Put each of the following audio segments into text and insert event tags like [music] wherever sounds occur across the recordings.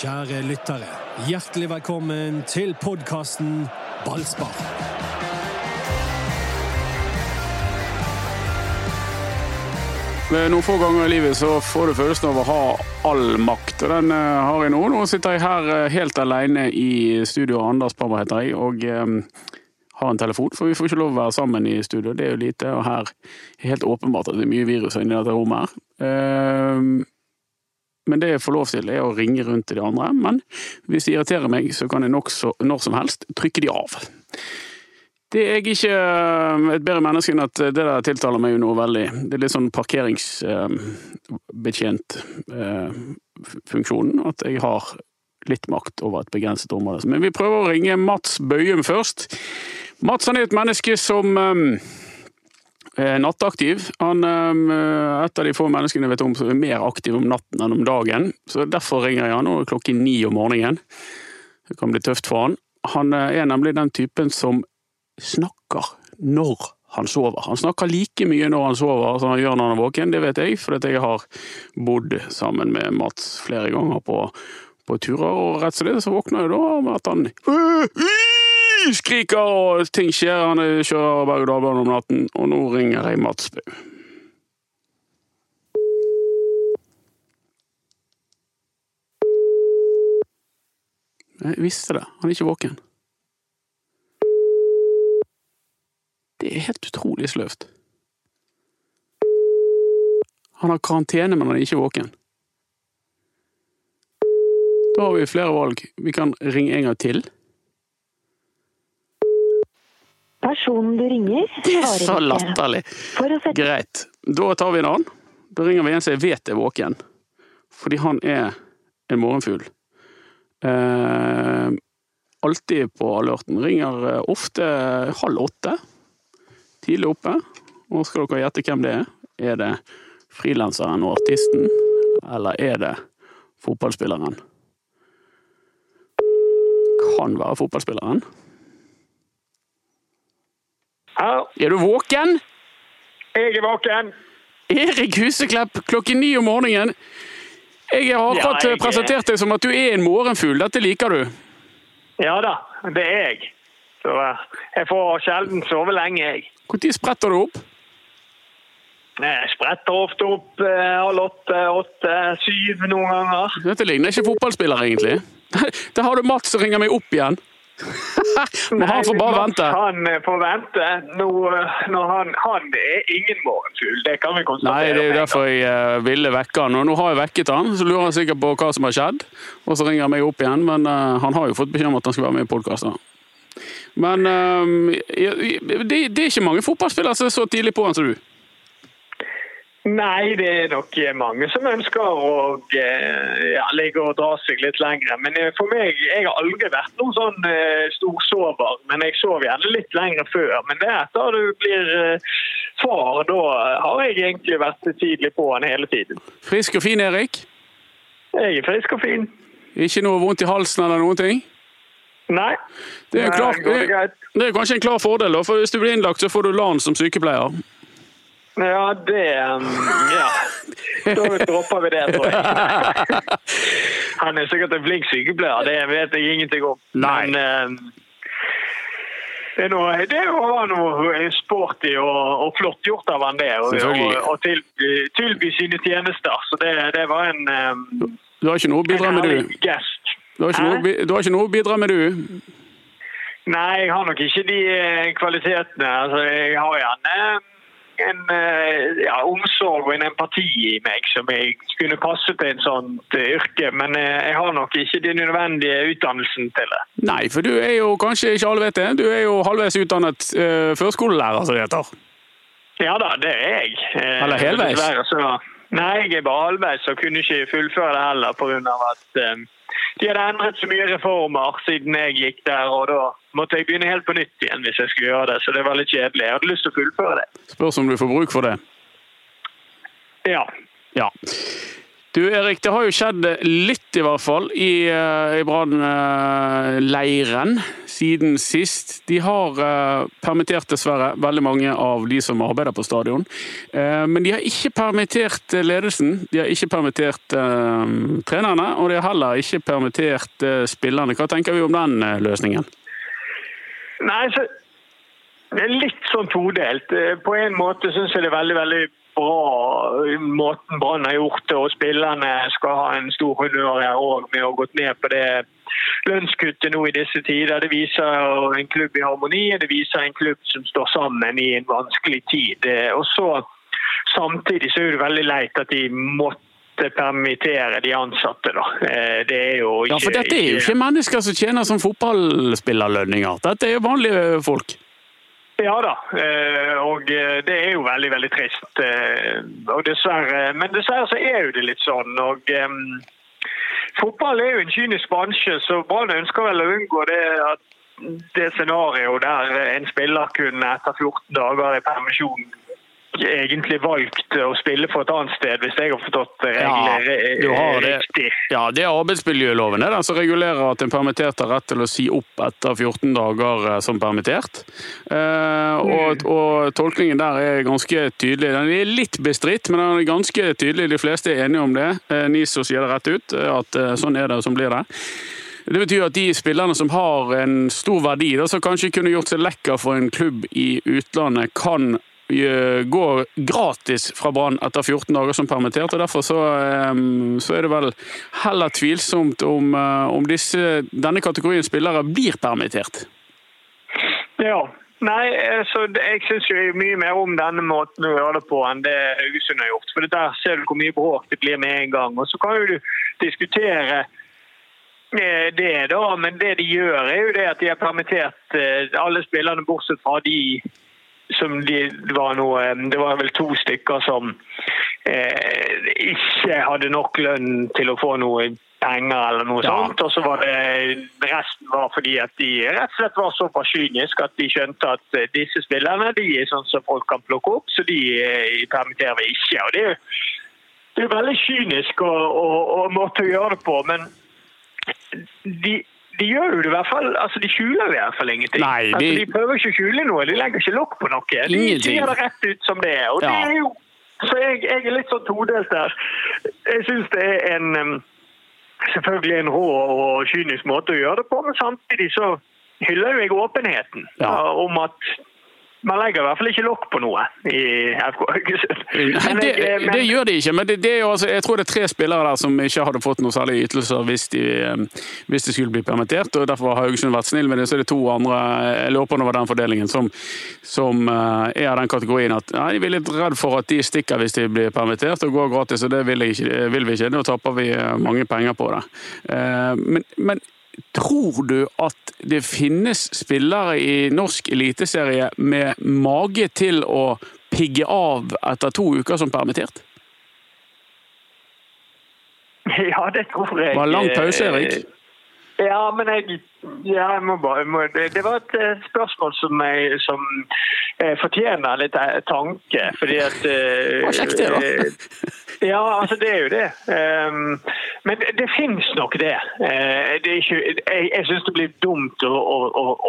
Kjære lyttere, hjertelig velkommen til podkasten Ballspar. Noen få ganger i livet så får du følelsen av å ha all makt, og den eh, har jeg nå. Nå sitter jeg her eh, helt alene i studio, Anders Pammer heter jeg, og eh, har en telefon, for vi får ikke lov å være sammen i studio. Det er jo lite, og her er helt åpenbart at det er mye virus inni dette rommet her. Men det jeg får lov til, er å ringe rundt til de andre. Men hvis de irriterer meg, så kan jeg nokså når som helst trykke de av. Det er jeg ikke eh, et bedre menneske enn at det der tiltaler meg jo noe veldig. Det er litt sånn parkeringsbetjent-funksjonen. At jeg har litt makt over et begrenset område. Men vi prøver å ringe Mats Bøyum først. Mats han er et menneske som um, nattaktiv. Han er et av de få menneskene jeg vet om som er mer aktiv om natten enn om dagen. Så Derfor ringer jeg han klokken ni om morgenen. Det kan bli tøft for han. Han er nemlig den typen som snakker når han sover. Han snakker like mye når han sover som han gjør når han er våken, det vet jeg, fordi jeg har bodd sammen med Mats flere ganger på, på turer, og rett og slett så våkner jeg da med at han skriker og ting skjer. Han kjører berg-og-dal-bane om natten, og nå ringer jeg Mats Bø. Jeg visste det. Han er ikke våken. Det er helt utrolig sløvt. Han har karantene, men han er ikke våken. Da har vi flere valg. Vi kan ringe en gang til. Personen du ringer, Det er så latterlig. Sette Greit. Da tar vi en annen. Da ringer vi en som jeg vet er våken. Fordi han er en morgenfugl. Eh, alltid på alerten. Ringer eh, ofte halv åtte. Tidlig oppe. Og skal dere gjette hvem det er? Er det frilanseren og artisten, eller er det fotballspilleren? Kan være fotballspilleren. Ja, Er du våken? jeg er våken. Erik Huseklepp klokken ni om morgenen. Jeg har akkurat Ja, jeg- presentert deg som at du er en morgenfugl. Dette liker du. Ja da, det er jeg. Så eh, jeg får sjelden sove lenge, jeg. Når spretter du opp? Jeg spretter ofte opp eh, halv åtte, åtte, syv noen ganger. Dette ligner ikke fotballspiller, egentlig. [laughs] Der har du Mats som ringer meg opp igjen. [laughs] Men han får bare vente. Han eh, får vente. Nå, eh, han, han er ingen morgenfugl, det kan vi konstatere. Nei, det er jo derfor jeg eh, ville vekke han. Og nå har jeg vekket han, så lurer han sikkert på hva som har skjedd. Og så ringer han meg opp igjen, men han har jo fått beskjed om at han skal være med i podkasten. Men eh, det, det er ikke mange fotballspillere som er så tidlig på han som du. Nei, det er nok mange som ønsker å eh, ja, ligge og dra seg litt lenger. Men eh, for meg, jeg har aldri vært noen sånn eh, storsover. Men jeg sov gjerne litt lenger før. Men det er etter du blir eh, far, da har jeg egentlig vært tidlig på han hele tiden. Frisk og fin, Erik. Jeg er frisk og fin. Ikke noe vondt i halsen eller noen ting? Nei. Det er, klar, det, det er kanskje en klar fordel, da, for hvis du blir innlagt, så får du LAN som sykepleier. Ja, det um, Ja. Da dropper vi det, tror jeg. [laughs] Han er sikkert en flink sykepleier, det vet jeg ingenting om. Nei. Men um, det, er noe, det var noe sporty og, og flott gjort av han det, Og, og, og tilby, tilby sine tjenester. Så det, det var en, um, Du har ikke noe å bidra med, du. gest. Du har noe, du har ikke noe å bidra med, du. Nei, jeg har nok ikke de eh, kvalitetene. Altså, jeg har gjerne en eh, ja, omsorg og en empati i meg som jeg kunne passe til et sånt eh, yrke. Men eh, jeg har nok ikke den nødvendige utdannelsen til det. Nei, for du er jo kanskje ikke alle vet det, du er jo halvveis utdannet uh, førskolelærer, som det heter. Ja da, det er jeg. Eller helveis? nei, jeg er bare halvveis og kunne ikke fullføre det heller pga. at eh, de hadde endret så mye reformer siden jeg gikk der, og da måtte jeg begynne helt på nytt igjen hvis jeg skulle gjøre det. Så det var litt kjedelig. Jeg hadde lyst til å fullføre det. Spørs om du får bruk for det. Ja. Ja. Du Erik, det har jo skjedd litt i hvert fall i, eh, i Brann-leiren siden sist. De har uh, permittert dessverre veldig mange av de som arbeider på stadion. Uh, men de har ikke permittert ledelsen, de har ikke permittert trenerne, og de har heller ikke permittert spillerne. Hva tenker vi om den løsningen? Nei, så det er litt sånn todelt. På en måte syns jeg det er veldig veldig bra måten Brann har gjort det, og spillerne skal ha en stor honnør her òg med å ha gått ned på det lønnskuttet nå i disse tider. Det viser en klubb i harmoni, det viser en klubb som står sammen i en vanskelig tid. Og så Samtidig så er det veldig leit at de måtte permittere de ansatte. Da. Eh, det er jo ikke, ja, for dette er jo ikke mennesker som tjener som fotballspillerlønninger. Dette er jo vanlige folk. Ja da, eh, og eh, det er jo veldig veldig trist. Eh, og dessverre, men dessverre så er jo det litt sånn. og Fotball er jo en kynisk bransje, så Brann ønsker vel å unngå det at det scenarioet der en spiller kunne etter 14 dager i permisjon egentlig valgt å spille for et annet sted, hvis jeg har forstått reglene ja, riktig. Ja, det er arbeidsmiljøloven det som regulerer at en permittert har rett til å si opp etter 14 dager eh, som permittert. Eh, og, mm. og, tolkningen der er ganske tydelig. Den er litt bestridt, men den er ganske tydelig. De fleste er enige om det. Eh, NISO sier det rett ut, at sånn er det og sånn blir det. Det betyr at de spillerne som har en stor verdi, da, som kanskje kunne gjort seg lekker for en klubb i utlandet, kan går gratis fra Brann etter 14 dager som permittert. og Derfor så, så er det vel heller tvilsomt om, eh, om disse, denne kategorien spillere blir permittert. Ja, Nei, så jeg syns mye mer om denne måten å gjøre det på enn det Haugesund har gjort. For Der ser du hvor mye bråk det blir med en gang. Og Så kan du diskutere eh, det, da, men det de gjør, er jo det at de har permittert eh, alle spillerne bortsett fra de som de, det, var noe, det var vel to stykker som eh, ikke hadde nok lønn til å få noe penger eller noe ja. sånt. Og så var det resten var fordi at de rett og slett var såpass kyniske at de skjønte at eh, disse spillerne de er sånn som folk kan plukke opp, så de eh, permitterer vi ikke. Og det er jo det er veldig kynisk å å, å gjøre det på, men de de gjør jo det i hvert fall, altså de skjuler i hvert fall ingenting. Nei, de... Altså, de prøver ikke å skjule noe, de legger ikke lokk på noe. De sier det rett ut som det er. og ja. det er jo, Så jeg, jeg, er litt sånn todelt der. Jeg syns det er en selvfølgelig en rå og kynisk måte å gjøre det på, men samtidig så hyller jo jeg åpenheten ja. om at man legger i hvert fall ikke lokk på noe i FK Haugesund. Det, det, gjør de ikke, men det, det altså, jeg tror det er tre spillere der som ikke hadde fått noe særlig ytelser hvis de, hvis de, skulle bli permittert. og Derfor har Haugesund vært snill med det. Så er det to andre jeg lurer på over den fordelingen som, som eh, er av den kategorien at ja, de er litt redd for at de stikker hvis de blir permittert og går gratis. og Det vil, ikke, vil vi ikke. Da taper vi eh, mange penger på det. Eh, men, men Tror du at det finnes spillere i norsk eliteserie med mage til å pigge av etter to uker som permittert? Ja, det tror jeg. Var lang pause, Erik? Ja, men jeg, ja, jeg må bare må, det, det, var et eh, spørsmål som, jeg, som eh, fortjener litt eh, tanke. Fordi at eh, [laughs] Kjekt det, var. Ja, altså det er jo det. Um, men det, det finnes nok det. Uh, det ikke, jeg jeg syns det blir dumt å, å,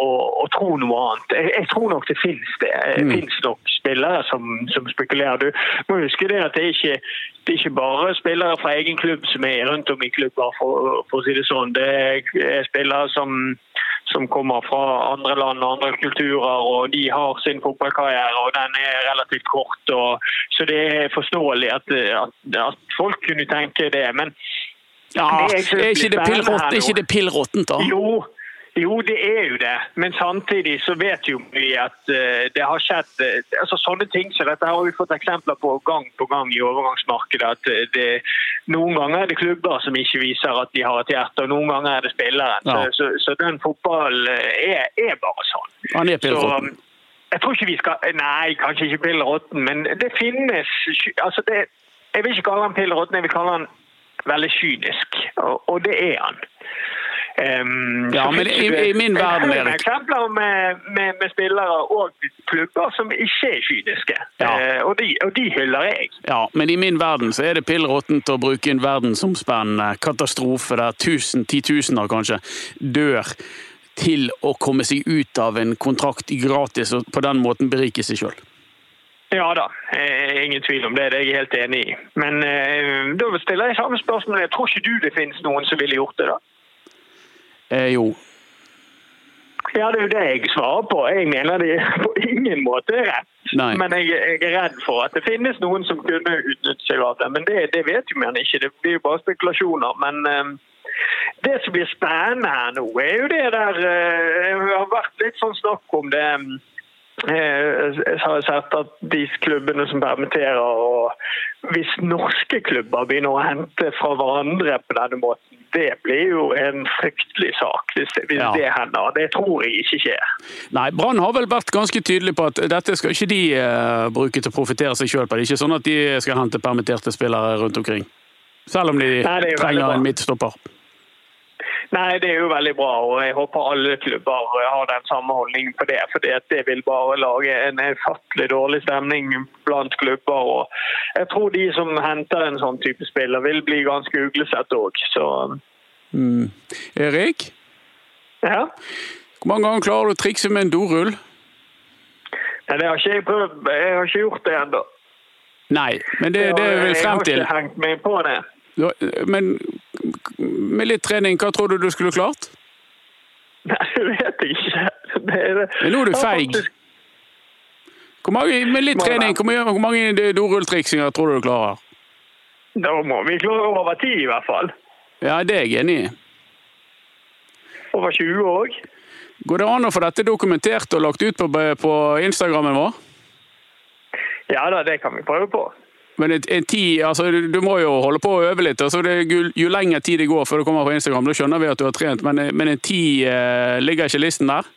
å, å, tro noe annet. Jeg, jeg tror nok det finnes det. Det mm. finnes nok spillere som, som, spekulerer. Du må huske det at det er ikke det er ikke bare spillere fra egen klubb som er rundt om i klubber, for, for å si det sånn. Det er spillere som som kommer fra andre land og andre kulturer, og de har sin fotballkarriere, og den er relativt kort. Og, så det er forståelig at, at, at, folk kunne tenke det. Men ja, det er, ikke det ikke det pillråttent, da? Jo, jo, det er jo det, men samtidig så vet jo vi at uh, det har skjedd uh, altså Sånne ting som dette har vi fått eksempler på gang på gang i overgangsmarkedet. at uh, det, Noen ganger er det klubber som ikke viser at de har et hjerte, og noen ganger er det spilleren. Ja. Så, så, så, den fotballen er, er, bare sånn. Han er pillråtten? Jeg tror ikke vi skal Nei, kanskje ikke pillråtten, men det finnes altså det, Jeg vil ikke kalle han pillråtten, jeg vil kalle han veldig kynisk, og, og det er han. Um, Ja, men i- i min en verden, er det. Eksempler med, med, med spillere og klubber som ikke er kyniske. Ja. Uh, og, de, og de hyller jeg. Ja, men i min verden så er det pill råttent å bruke en verdensomspennende katastrofe der tusen, titusener kanskje, dør til å komme seg ut av en kontrakt gratis og på den måten berike seg sjøl. Ja da, eh, ingen tvil om det. Det er jeg helt enig i. Men eh, da stiller jeg samme spørsmål. Jeg tror ikke du det finnes noen som ville gjort det, da? Eh, jo. Ja, det er jo det jeg svarer på. Jeg mener det på ingen måte er rett. Nei. Men jeg, jeg er redd for at det finnes noen som kunne utnytte seg av det. Men det, det vet jo man ikke. Det blir jo bare spekulasjoner. Men eh, det som blir spennende her nå, er jo det der eh, Det har vært litt sånn snakk om det eh, Jeg har sett at de klubbene som permitterer, og hvis norske klubber begynner å hente fra hverandre på denne måten, det blir jo en fryktelig sak hvis, hvis Ja. det hender. Det tror jeg ikke skjer. Nei, Brann har vel vært ganske tydelig på at dette skal ikke de uh, bruke til å profitere seg sjøl på. Det er ikke sånn at de skal hente permitterte spillere rundt omkring. Selv om de Nei, det er trenger en midtstopper. Nei, det er jo veldig bra, og jeg håper alle klubber har den samme holdningen på det. For det vil bare lage en ufattelig dårlig stemning blant klubber. og Jeg tror de som henter en sånn type spiller, vil bli ganske uglesett òg. Så Mm. Erik, ja. hvor mange ganger klarer du å trikse med en dorull? Nei, det har ikke jeg prøvd. Jeg har ikke gjort det ennå. Nei, men det, det er vel frem til. Jeg har ikke hengt meg på det. Men med litt trening, hva tror du du skulle klart? Nei, det vet jeg ikke. Det er det. Men nå er du feig. Hvor mange, med litt trening, hvor mange, hvor mange dorulltriksinger tror du du klarer? Da må vi klare over ti, i hvert fall. Ja, det er jeg enig i. Over 20 òg. Går det an å få dette dokumentert og lagt ut på, på Instagrammen vår? Ja da, det kan vi prøve på. Men en, en tid, altså, du, må jo holde på å øve litt. Altså, det, jo, lenger tid det går før du kommer på Instagram, da skjønner vi at du har trent. Men, men en tid eh, ligger ikke listen der?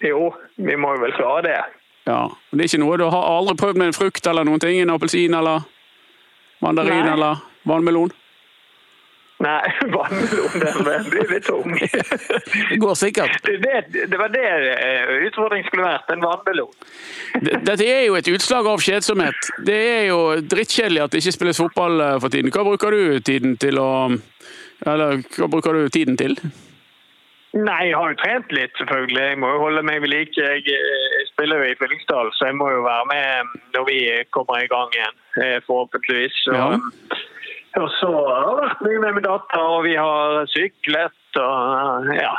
Jo, vi må jo vel klare det. Ja. Men Det er ikke noe du har aldri prøvd med en frukt eller noen ting? En appelsin eller mandarin Nei. eller vannmelon? Nei, [laughs] vannmelon den blir litt tung. Det går sikkert. Det, det, var det eh, utfordringen skulle vært, en vannmelon. Dette er jo et utslag av kjedsomhet. Det er jo drittkjedelig at det ikke spilles fotball eh, for tiden. Hva bruker du tiden til å Eller hva bruker du tiden til? Nei, jeg har jo trent litt, selvfølgelig. Jeg må jo holde meg ved like. Jeg, eh, spiller jo i Fyllingsdal, så jeg må jo være med når vi kommer i gang igjen, forhåpentligvis. Så, Ja. Og så har jeg vært mye med min datter, og vi har syklet og ja.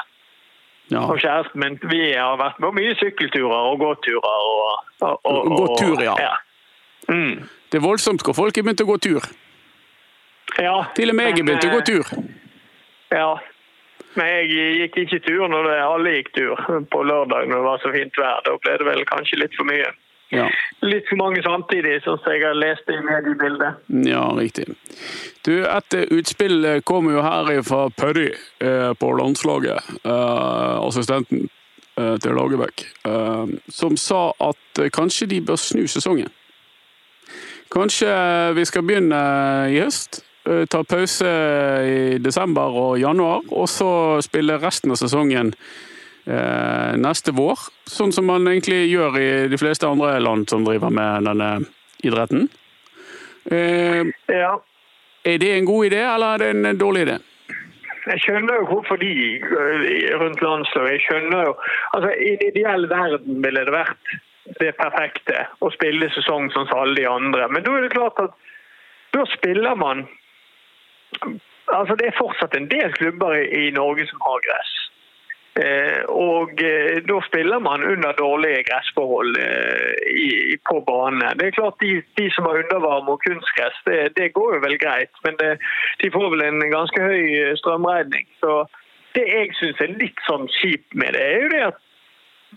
Ja. Og kjæresten min. Vi har vært på mye sykkelturer og gåturer. Og, og, og, Gåtur, ja. Mm. Det er voldsomt hvor folk er begynt å gå tur. ja. Til og med jeg er begynt å gå eh, tur. Ja. Men jeg gikk ikke tur når det, alle gikk tur på lørdag når det var så fint vær. Da ble det vel kanskje litt for mye. Ja. Litt for mange samtidig, som jeg har lest i mediebildet. ja, riktig. Du, et eh, utspill kom kommer jo her fra Pørry eh, på landslaget. Eh, assistenten eh, til Lagerbäck. Eh, som sa at eh, kanskje de bør snu sesongen. Kanskje vi skal begynne i høst. eh, Ta pause i desember og januar, og så spille resten av sesongen eh, neste vår. Sånn som man egentlig gjør i de fleste andre land som driver med denne idretten. Eh, Ja. Er det en god idé, eller er det en dårlig idé? Jeg skjønner jo hvorfor de øh, rundt landslaget. Jeg skjønner jo Altså, I en ideell verden ville det vært det perfekte å spille sesong som alle de andre. Men da er det klart at da spiller man Altså, det er fortsatt en del klubber i, i Norge som har gress. Eh, og eh, da spiller man under dårlige gressforhold eh, på bane. Det er klart De, de som har undervarme og kunstgress, det, det går jo vel greit. Men det, de får vel en ganske høy strømregning. Så det jeg syns er litt sånn kjipt med det, er jo det at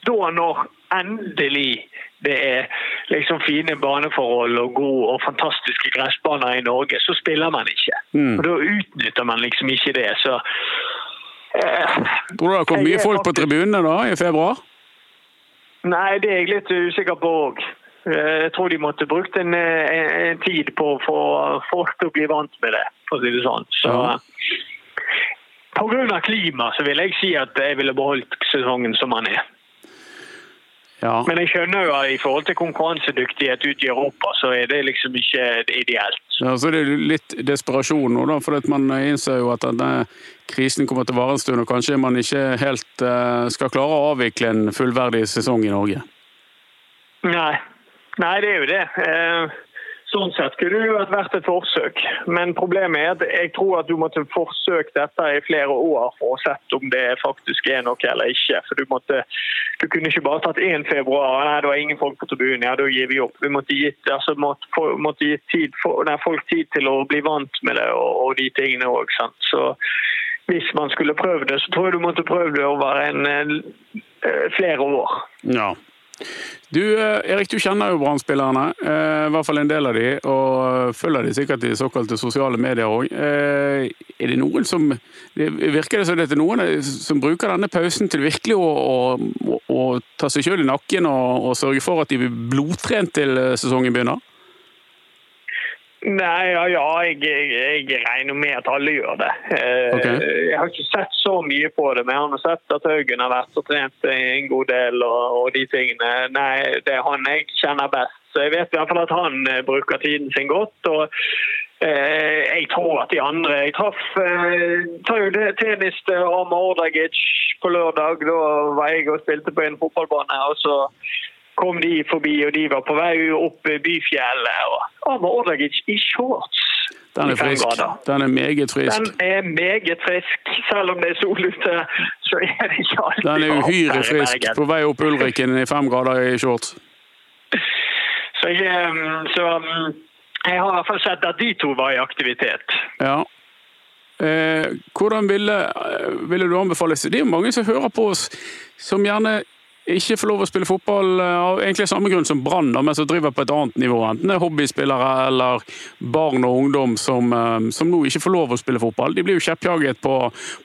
da når endelig det er liksom fine baneforhold og gode og fantastiske gressbaner i Norge, så spiller man ikke. Mm. Og Da utnytter man liksom ikke det. Så Tror du det kom kommet mye folk på tribunene da, i februar? Nei, det er jeg litt usikker på òg. Jeg tror de måtte brukt en, en, en tid på å få folk til å bli vant med det, for å si det sånn. Så, Ja. Pga. klima så vil jeg si at jeg ville beholdt sesongen som den er. Ja. Men jeg skjønner jo at i forhold til konkurransedyktighet ute i Europa, så er det liksom ikke ideelt. Ja, så det er litt desperasjon nå, da, for man innser jo at denne krisen kommer til å vare en stund, og kanskje man ikke helt eh, skal klare å avvikle en fullverdig sesong i Norge. Nei, Nei det er jo det. Sånn sett kunne det jo vært et forsøk. Men problemet er at jeg tror at du måtte forsøkt dette i flere år for å sett om det faktisk er noe eller ikke. For du, måtte, du kunne ikke bare tatt 1 februar. Nei, det var ingen folk på tribunen. Ja, da gir vi opp. Vi måtte gitt, altså, måtte, måtte gitt folk tid til å bli vant med det og, og de tingene òg. Så hvis man skulle prøvd det, så tror jeg du måtte prøvd det over en, eh, flere år. Ja. Du eh, Erik, du kjenner jo Brann-spillerne, eh, i hvert fall en del av de, og følger de sikkert i såkalte sosiale medier òg. Eh, er det noen som Virker det som det er noen som bruker denne pausen til virkelig å, å, å ta seg sjøl i nakken og, og, sørge for at de blir blodtrent til sesongen begynner? Nei, ja, ja jeg, jeg, jeg, regner med at alle gjør det. Eh, okay. Jeg har ikke sett så mye på det, men jeg har sett at Haugen har vært og trent en god del og, og de tingene. Nei, det er han jeg kjenner best. Så jeg vet i hvert fall at han eh, bruker tiden sin godt. og eh, jeg tror at de andre Jeg traff eh, tennis til Arma Ordagic på lørdag. Da var jeg og spilte på en fotballbane. og så kom de forbi, og de var på vei opp Byfjellet. og Amar Ordagic i shorts. Den er frisk. Den er meget frisk. Den er meget frisk. Selv om det er sol ute, så er det ikke alltid Den er uhyre frisk på vei opp Ulriken i fem grader i shorts. Så jeg, um, så um, jeg har i hvert fall sett at de to var i aktivitet. Ja. Eh, hvordan ville, ville, du anbefale Det er mange som hører på oss, som gjerne ikke får lov å spille fotball eh, av egentlig samme grunn som Brann, men som driver på et annet nivå. Enten det er hobbyspillere eller barn og ungdom som, eh, som nå ikke får lov å spille fotball. De blir jo kjeppjaget på,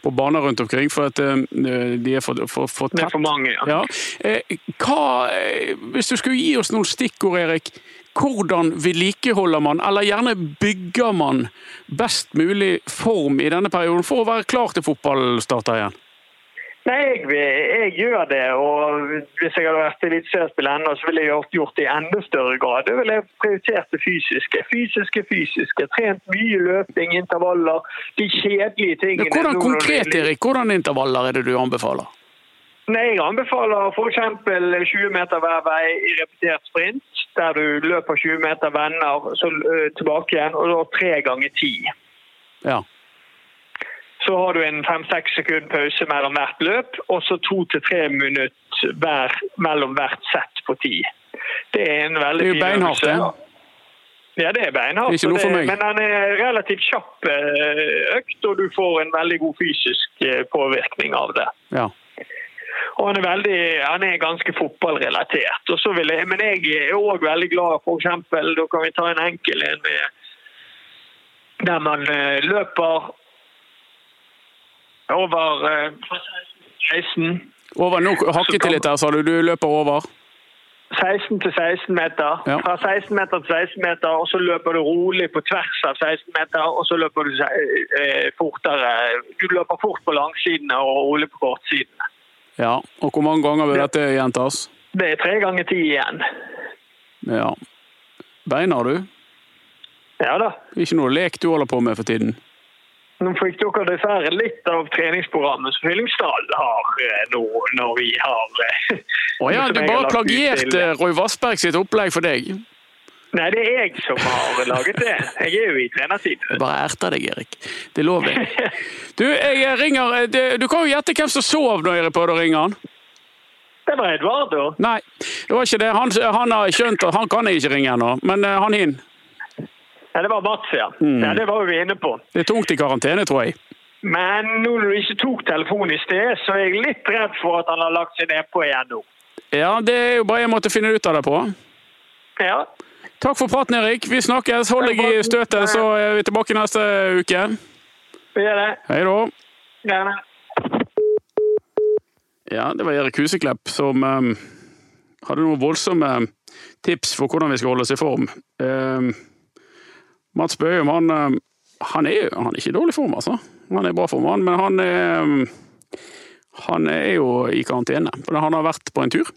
på baner rundt omkring for at eh, de er for, for, for tett. Det er for mange, ja. ja. Hva, hvis du skulle gi oss noen stikkord, Erik. Hvordan vedlikeholder man, eller gjerne bygger man, best mulig form i denne perioden for å være klar til fotballstart igjen? Nei, jeg, jeg, gjør det. og Hvis jeg hadde vært eliteseriespiller ennå, så ville jeg gjort det i enda større grad. Jeg ville prioritert det fysiske. Fysiske, fysiske. Trent mye løping, intervaller. De kjedelige tingene. Men hvordan konkret, Erik? Hvordan intervaller er det du anbefaler? Nei, Jeg anbefaler f.eks. 20 meter hver vei i repetert sprint. Der du løper 20 meter, vender, så tilbake igjen, og da tre ganger ti. Ja. Så har du en fem-seks sekund pause mellom hvert løp, og så to til tre minutter hver, mellom hvert sett på ti. Det er en veldig fin øvelse. Det det. Ja, det er beinhardt. Det er meg. Men den er relativt kjapp eh, økt, og du får en veldig god fysisk eh, påvirkning av det. Ja. Og han er, veldig, han er ganske fotballrelatert. Jeg, men jeg er òg veldig glad for eksempel, Da kan vi ta en enkel en der man eh, løper over 16. Eh, over nok hakket til litt her, sa du. Du løper over? 16 til 16 meter. Ja. Fra 16 meter til 16 meter, og så løper du rolig på tvers av 16 meter, og så løper du eh, fortere. Du løper fort på langsidene og rolig på kortsidene. Ja, og hvor mange ganger vil dette gjentas? Det er tre ganger ti igjen. Ja. Beiner du? Ja da. Ikke noe lek du holder på med for tiden? Nå fikk dere dessverre litt av treningsprogrammet som Fyllingsdal har eh, nå, når vi har eh, [laughs] Å oh ja, du bare plagierte Roy Vassberg sitt opplegg for deg? Nei, det er jeg som har laget det. Jeg er jo i trenertid. Bare erter deg, Erik. Det lover jeg. [laughs] Du, jeg ringer eh, Du kan jo gjette hvem som sov når jeg prøvde å ringe han? Det var Edvardo. Nei, det var ikke det. Han, han har skjønt at han kan jeg ikke ringe ennå, men han hin. Ja, det var Mats, ja. Mm. ja. Det var vi inne på. Det er tungt i karantene, tror jeg. Men nå når du ikke tok telefonen i sted, så er jeg litt redd for at han har lagt seg nedpå igjen nå. Ja, det er jo bare jeg måtte finne ut av det på. Ja. Takk for praten, Erik. Vi snakkes. Hold deg i støtet, så er vi tilbake neste uke. Vi gjør det. Hei da. Gjerne. Ja, det var Erik Huseklepp som um, hadde noen voldsomme tips for hvordan vi skal holde oss i form. Um, Mats Bøhum han, eh, han er, han er ikke i dårlig form, altså. Han er i bra form, han, men han er, han er jo i karantene. Han har vært på en tur.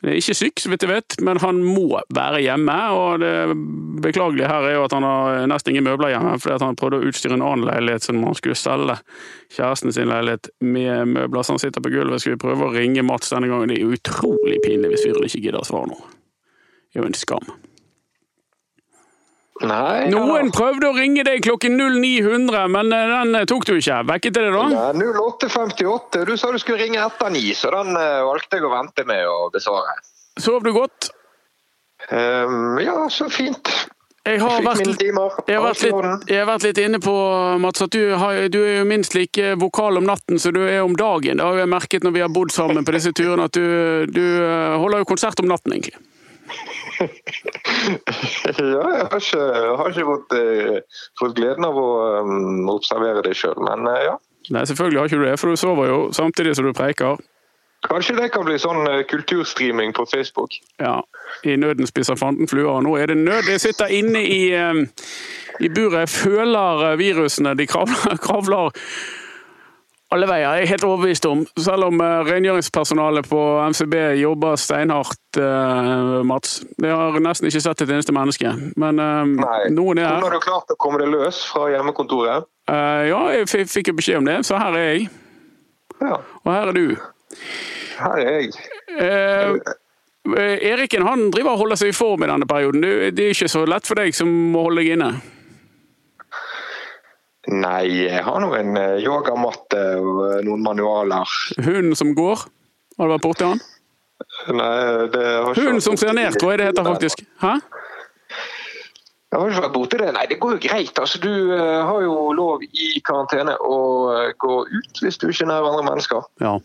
Han er ikke syk, så vidt jeg vet, men han må være hjemme. Og det beklagelige her er jo at han har nesten ingen møbler hjemme, fordi han prøvde å utstyre en annen leilighet som han skulle selge kjæresten sin leilighet med møbler. Så han sitter på gulvet. Skal vi prøve å ringe Mats denne gangen? Det er utrolig pinlig hvis fyren ikke gidder å svare nå. Det er jo en skam. Nei, Noen prøvde å ringe deg klokken 0900, men eh, den eh, tok du ikke. Vekket det da? ja, 0858. Du sa du skulle ringe etter ni, så den eh, valgte jeg å vente med å besvare. Sov du godt? Um, ja, så fint. Jeg har vært, jeg har vært, litt, jeg har vært litt inne på, Mats, at du, har, du er jo minst like vokal om natten som du er om dagen. Det har jeg merket når vi har bodd sammen på disse turene, at du, du holder jo konsert om natten, egentlig. [laughs] Ja, jeg har ikke, jeg har ikke fått, eh, fått gleden av å um, observere det sjøl, men eh, ja. Nei, selvfølgelig har ikke du det, for du sover jo samtidig som du preiker. Kanskje det kan bli sånn uh, kulturstreaming på Facebook. Ja, i nøden spiser fanden fluer. Nå er det nød. Jeg sitter inne i, eh, i buret. Jeg føler virusene. De kravler, [laughs] kravler alle veier. Jeg er helt overbevist om. Selv om eh, rengjøringspersonalet på MCB jobber steinhardt, eh, Mats. Jeg har nesten ikke sett et eneste menneske. Men eh, noen er Hvordan Nå har du klart å komme deg løs fra hjemmekontoret? Eh, ja, jeg fikk jo beskjed om det, så her er jeg. Ja, Og her er du. her er jeg. Eh, Eriken han driver og holder seg i form i denne perioden. Det er ikke så lett for deg som må holde deg inne. Nei, jeg har nå en eh, yogamatte og eh, noen manualer. Hunden som går. Har du vært borti han? Nei, det har ikke Hunden som ser ned, tror jeg det heter faktisk. Hæ? Jeg har ikke vært borti det. Nei, det går jo greit. Altså, du eh, har jo lov i karantene å eh, gå ut hvis du ikke er nær andre mennesker. Ja.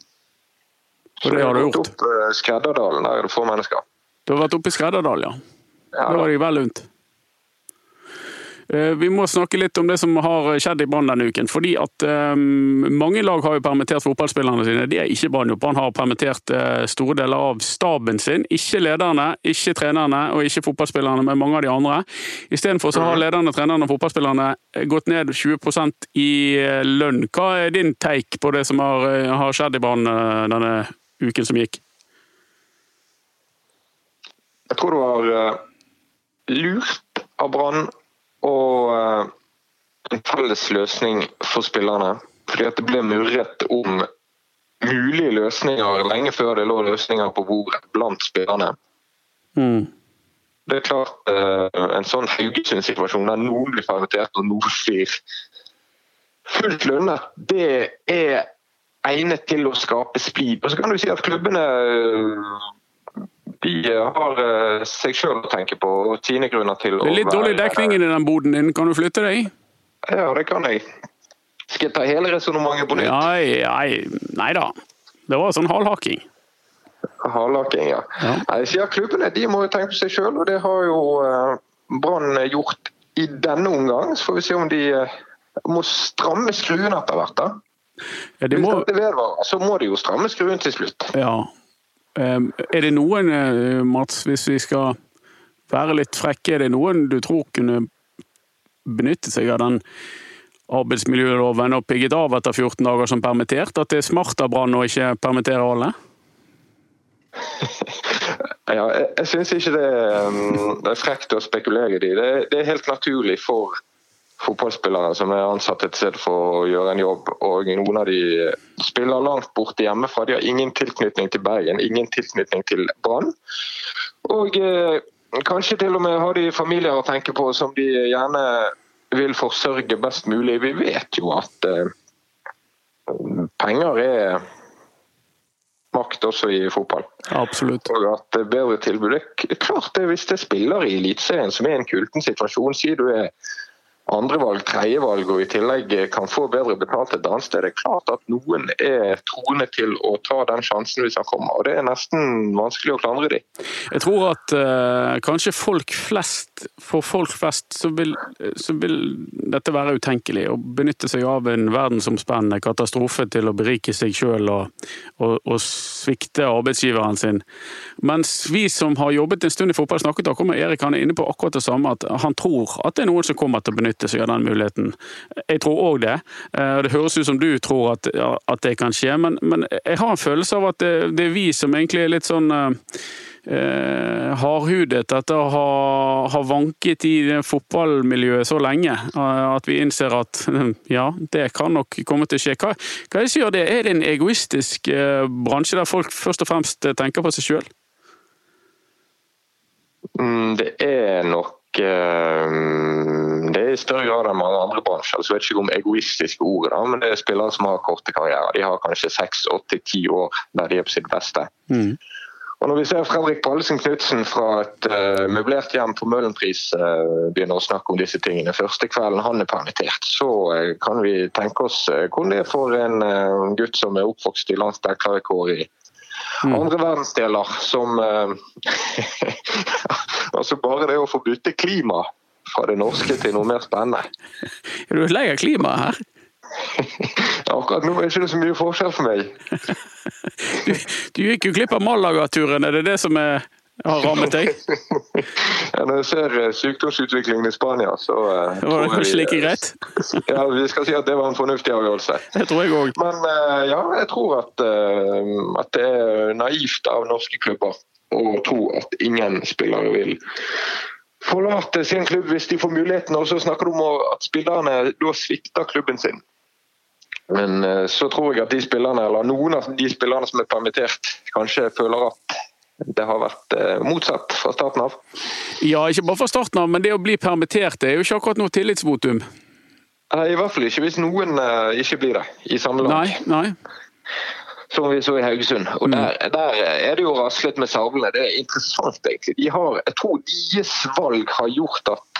Så det har du jeg gått gjort. Opp eh, Skredderdalen, der er det få mennesker. Du har vært oppe i Skredderdal, ja. Ja, Det var deg vel unt. Eh, Vi må snakke litt om det som har skjedd i Brann denne uken. fordi at um, Mange lag har jo permittert fotballspillerne sine. Det er ikke Brann. Brann har permittert uh, store deler av staben sin. Ikke lederne, ikke trenerne og ikke fotballspillerne, men mange av de andre. Istedenfor så har lederne, trenerne og fotballspillerne gått ned 20% i lønn. Hva er din take på det som har, har skjedd i Brann denne uken som gikk? Jeg tror det var lurt av Brann og eh, en felles løsning for spillerne. Fordi at det ble murret om mulige løsninger lenge før det lå løsninger på bordet blant spillerne. Mm. Det er klart eh, En sånn Haugesund-situasjon der noen blir permittert og noen blir fullt lønnet, det er egnet til å skape splid. Og så kan du si at klubbene eh, de har eh, seg sjøl å tenke på og sine grunner til å Det er litt dårlig dekning i den boden din. Kan du flytte deg? Ja, det kan jeg. Skal jeg ta hele resonnementet på nytt? Nei, nei, nei da. Det var sånn halvhakking. Halvhakking, ja. Ja. Nei, sier klubbene de må jo tenke på seg sjøl, og det har jo eh, Brann gjort i denne omgang. Så får vi se om de eh, må stramme skruen etter hvert. da. Ja, det Hvis må, dette vedvarer, så må de jo stramme skruen til slutt. ja. Em, Er det noen, eh, Mats, hvis vi skal være litt frekke, er det noen du tror kunne benytte seg av den arbeidsmiljøloven og pigget av etter 14 dager som permittert? At det er smart av Brann å ikke permittere alle? [laughs] Ja, jeg jeg syns ikke det um, er frekt å spekulere i det. Det, det er helt naturlig for fotballspillere som er ansatt et sted for å gjøre en jobb, og noen av de spiller langt borte hjemmefra. De har ingen tilknytning til Bergen, ingen tilknytning til Brann. Og eh, kanskje til og med har de familier å tenke på som de gjerne vil forsørge best mulig. Vi vet jo at eh, penger er makt også i fotball. Absolutt. Og at bedre tilbud. Klart det hvis det er spillere i Eliteserien som er en kulten situasjon, sier du er andrevalg, tredjevalg og i tillegg kan få bedre betalt et annet sted. Det er klart at noen er troende til å ta den sjansen hvis han kommer. og Det er nesten vanskelig å klandre dem. Jeg tror at uh, kanskje folk flest, for folk flest, så vil, så vil dette være utenkelig. Å benytte seg av en verdensomspennende katastrofe til å berike seg sjøl og, og, og svikte arbeidsgiveren sin. Mens vi som har jobbet en stund i fotball, snakket om, Erik, han er inne på akkurat det samme. At han tror at det er noen som kommer til å benytte seg av den muligheten. Jeg tror òg det. Eh, Det høres ut som du tror at, at det kan skje, men, men jeg har en følelse av at det, det er vi som egentlig er litt sånn eh, hardhudet etter å ha, ha vanket i fotballmiljøet så lenge. eh, At vi innser at [laughs] ja, det kan nok komme til å skje. Hva, hva er det som gjør det? Er det en egoistisk eh, bransje der folk først og fremst tenker på seg sjøl? Mm, Det er nok eh, Det er i større grad enn mange andre bransjer. Jeg vet ikke om egoistiske ord, da, men det er spillere som har korte karrierer. De har kanskje seks, åtte, ti år der de er på sitt beste. Og Når vi ser Fredrik Pallesen Knutsen fra et uh, møblert hjem på Møhlenpris uh, begynner å snakke om disse tingene første kvelden han er permittert, så uh, kan vi tenke oss hvordan det er for en gutt som er oppvokst i landsdelklarrekord i andre verdensdeler, som [laughs] Altså bare det å få bytte klima fra det norske til noe mer spennende. [laughs] Er du lei av klimaet her? Akkurat nå er det ikke så mye forskjell for meg. Du, du gikk jo glipp av Malaga-turen, er det det som er, har rammet deg? Ja, når jeg ser eh, sykdomsutviklingen i Spania, så eh, Det var det kanskje like greit? Ja, vi skal si at det var en fornuftig avgjørelse. Det tror jeg òg. Men eh, ja, jeg tror at, eh, at det er naivt av norske klubber å tro at ingen spillere vil forlate sin klubb hvis de får muligheten. Og så snakker du om at spillerne da svikter klubben sin. Men eh, så tror jeg at de spillerne, eller noen av de spillerne som er permittert, kanskje føler at det har vært eh, motsatt fra starten av. Ja, ikke bare fra starten av, men det å bli permittert det er jo ikke akkurat noe tillitsvotum. I hvert fall ikke hvis noen eh, ikke blir det i samme lag. Nei, nei. som vi så i Haugesund. Og der, der er det jo raslet med sablene. Det er interessant, egentlig. De har, jeg tror deres valg har gjort at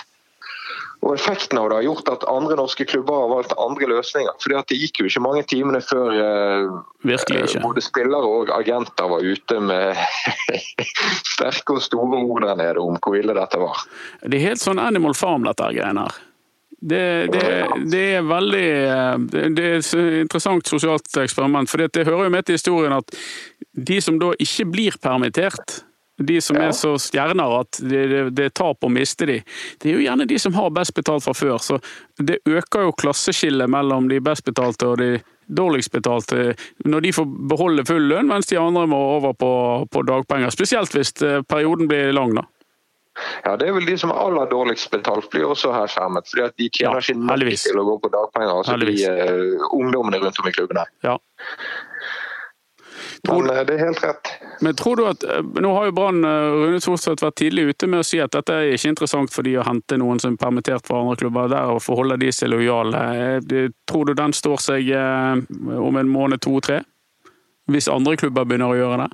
og effekten av det har gjort at andre norske klubber har valgt andre løsninger. Fordi at Det gikk jo ikke mange timene før eh, ikke. både spillere og agenter var ute med [laughs] sterke og store ord der nede om hvor ille dette var. Det er helt sånn Animal Farm, dette greiene her. Det, det, det er veldig eh, det er et interessant sosialt eksperiment. For det hører jo med til historien at de som da ikke blir permittert, de som Ja. er så stjerner at det, det, det er tap å miste de, det er jo gjerne de som har best betalt fra før. Så det øker jo klasseskillet mellom de best betalte og de dårligst betalte når de får beholde full lønn, mens de andre må over på, på dagpenger. Spesielt hvis eh, perioden blir lang, da. Ja, Det er vel de som er aller dårligst betalt, blir også her skjermet. fordi at De tjener Ja, ikke nok til å gå på dagpenger. altså de eh, ungdommene rundt om i klubbene. Ja. Tror Men eh, det er helt rett. Men tror du at, eh, Nå har jo Brann eh, Rune Thorsvedt vært tidlig ute med å si at dette er ikke interessant for de å hente noen som er permittert fra andre klubber der og forholde de seg lojale. Tror du den står seg om en måned, to, tre? Hvis andre klubber begynner å gjøre det?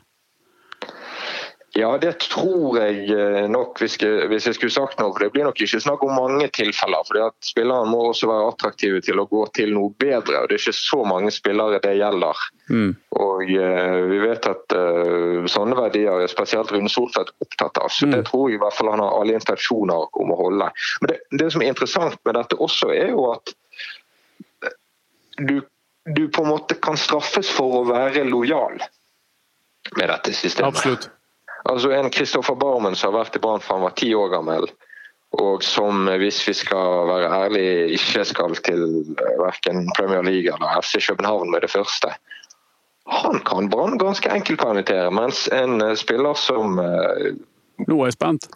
Ja, det tror jeg eh, nok hvis jeg, hvis jeg skulle sagt noe. For det blir nok ikke snakk om mange tilfeller. fordi at Spillerne må også være attraktive til å gå til noe bedre. og Det er ikke så mange spillere det gjelder. Mm. Og uh, Vi vet at uh, sånne verdier er spesielt Rune Soltvedt opptatt av. så Det tror jeg i hvert fall han har alle intensjoner om å holde. Men det, det som er interessant med dette også, er jo at du, du på en måte kan straffes for å være lojal med dette systemet. Absolutt. Altså En Kristoffer Barmen som har vært i Brann fra han var ti år gammel, og som, hvis vi skal være ærlige, ikke skal til eh, verken Premier League eller FC København med det første. Han kan Brann ganske enkelt permittere, mens en eh, spiller som eh, Nå er jeg spent.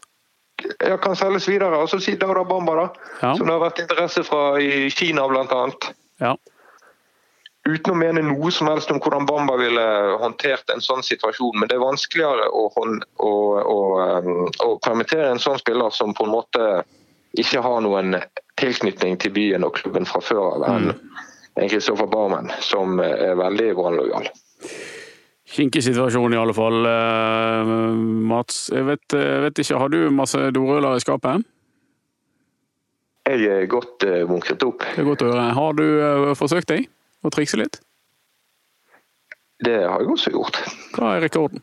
ja, kan selges videre, altså si Dauda Bamba, da, Ja. som det har vært interesse fra i Kina blant annet. Ja. Uten å mene noe som helst om hvordan Bamba ville håndtert en sånn situasjon. Men det er vanskeligere å, å, å, um, å permittere en sånn spiller som på en måte ikke har noen tilknytning til byen og klubben fra før av, enn mm. Kristoffer Barmen, som er veldig brannlojal. Kinkig situasjon i alle fall. Eh, Mats, jeg vet, vet ikke, har du masse doruller i skapet? Jeg er godt munkret opp. Det er godt å høre. Har du eh, forsøkt deg å trikse litt? Det har jeg også gjort. Hva er rekorden?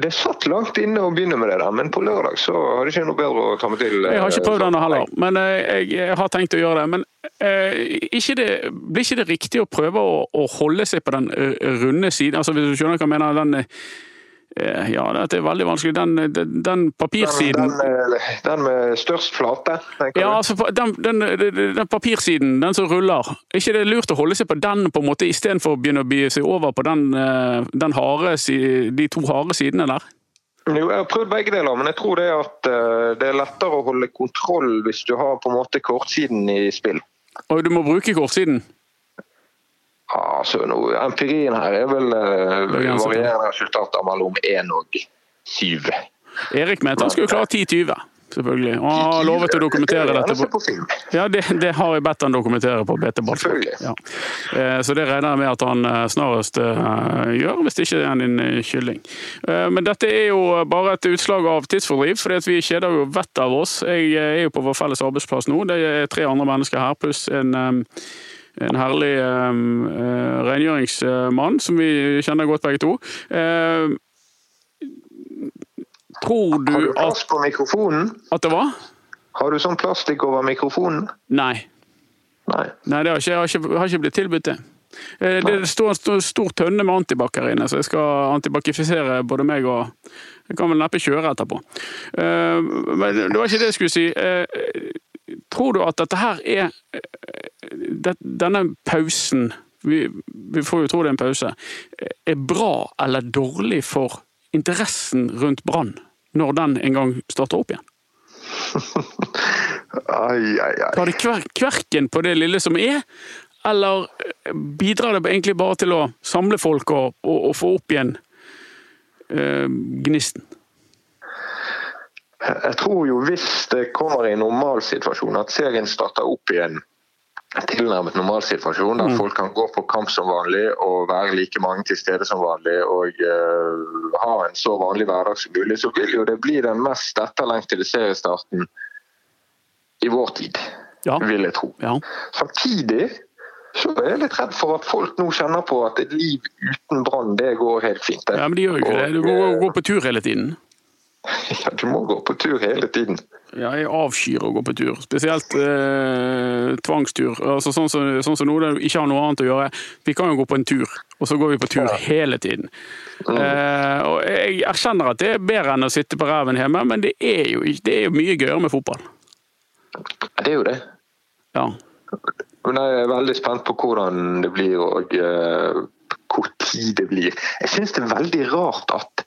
Det satt langt inne å begynne med det, der, men på lørdag så har det ikke noe bedre å komme til. eh, Jeg har ikke prøvd denne den heller, men eh, jeg, har tenkt å gjøre det. Men eh, ikke det, blir ikke det riktig å prøve å, å holde seg på den eh, runde siden? Altså, hvis du skjønner hva jeg mener? Den, Eh, Ja, dette er veldig vanskelig. Den, den, den Den, papirsiden den, eh, den med størst flate, Ja, altså, den, den, den, den papirsiden, den som ruller. Er ikke det lurt å holde seg på den på en måte, istedenfor å begynne å bye seg over på den, eh, den harde, de to harde sidene der? Jo, jeg har prøvd begge deler, men jeg tror det at eh, det er lettere å holde kontroll hvis du har på en måte kortsiden i spill. Og du må bruke kortsiden. Ja, så nå, Empirien her er vel uh, varierende resultater mellom 1 og 7. Erik mente han skulle klare 10-20, selvfølgelig. Og han har lovet å dokumentere dette. på ja, det, det har jeg bedt han dokumentere på BT Ballsport. Ja. Eh, Så det regner jeg med at han eh, snarest gjør, hvis det ikke er en kylling. Men dette er jo bare et utslag av tidsfordriv, at vi kjeder jo vettet av oss. Jeg er jo på vår felles arbeidsplass nå. Det er tre andre mennesker her, pluss en en herlig eh, eh, rengjøringsmann som vi kjenner godt begge to. Eh, tror Har du du plass på mikrofonen? at det var? Har du sånn plastikk over mikrofonen? Nei. Nei. Nei, det har ikke, jeg har ikke, har ikke blitt tilbudt det. Eh, Det står en stor, stor tønne med antibac her inne, så jeg skal antibacifisere både meg og Jeg kan vel neppe kjøre etterpå. Eh, Men det var ikke det jeg skulle si. Eh, Tror du at dette her er eh, Denne pausen, vi, vi får jo tro det er en pause, er bra eller dårlig for interessen rundt Brann når den en gang starter opp igjen? [laughs] Ai, ai, ai. Tar det kver kverken på det lille som er, eller eh, bidrar det egentlig bare til å samle folk og, og, og få opp igjen eh, gnisten? Jeg tror jo hvis det kommer i normalsituasjon, at serien starter opp i en tilnærmet normalsituasjon, der folk kan gå på kamp som vanlig og være like mange til stede som vanlig og uh, ha en så vanlig hverdag som mulig, så vil jo det bli den mest etterlengtede seriestarten i vår tid, Ja. vil jeg tro. Ja. Samtidig så er jeg litt redd for at folk nå kjenner på at et liv uten brann, det går helt fint. ja, men de gjør jo ikke det. Du går, går på tur hele tiden. Ja, du må gå på tur hele tiden. Ja, jeg avskyr å gå på tur. Spesielt eh, tvangstur. Altså, sånn, som, sånn som nå, der du ikke har noe annet å gjøre. Vi kan jo gå på en tur, og så går vi på tur hele tiden. Eh, og jeg erkjenner at det er bedre enn å sitte på ræven hjemme, men det er jo, det er jo mye gøyere med fotball. Det er jo det. Ja. Men jeg er veldig spent på hvordan det blir og uh, hvor tid det blir. Jeg syns det er veldig rart at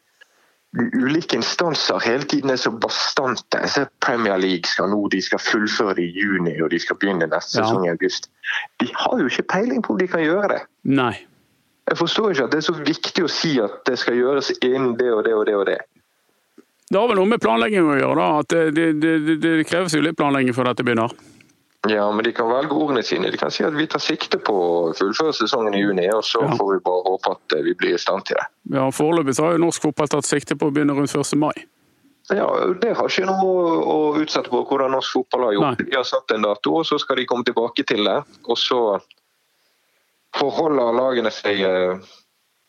ulike instanser hele tiden er så bastante. Jeg ser Premier League skal nå, de skal fullføre det i juni og de skal begynne neste Ja. sesong i august. De har jo ikke peiling på om de kan gjøre det. Nei. Jeg forstår ikke at det er så viktig å si at det skal gjøres innen det og det og det og det. Det har vel noe med planlegging å gjøre, da. At det, det, det, det kreves jo litt planlegging før dette begynner. Ja, men de kan velge ordene sine. De kan si at vi tar sikte på å fullføre sesongen i juni, og så Ja. får vi bare håpe at eh, vi blir i stand til det. Ja, Foreløpig har jo norsk fotball tatt sikte på å begynne rundt 1. mai. Ja, Det har ikke noe å utsette på hvordan norsk fotball har gjort. Nei. De har satt en dato, og så skal de komme tilbake til det. Og så forholder lagene seg eh,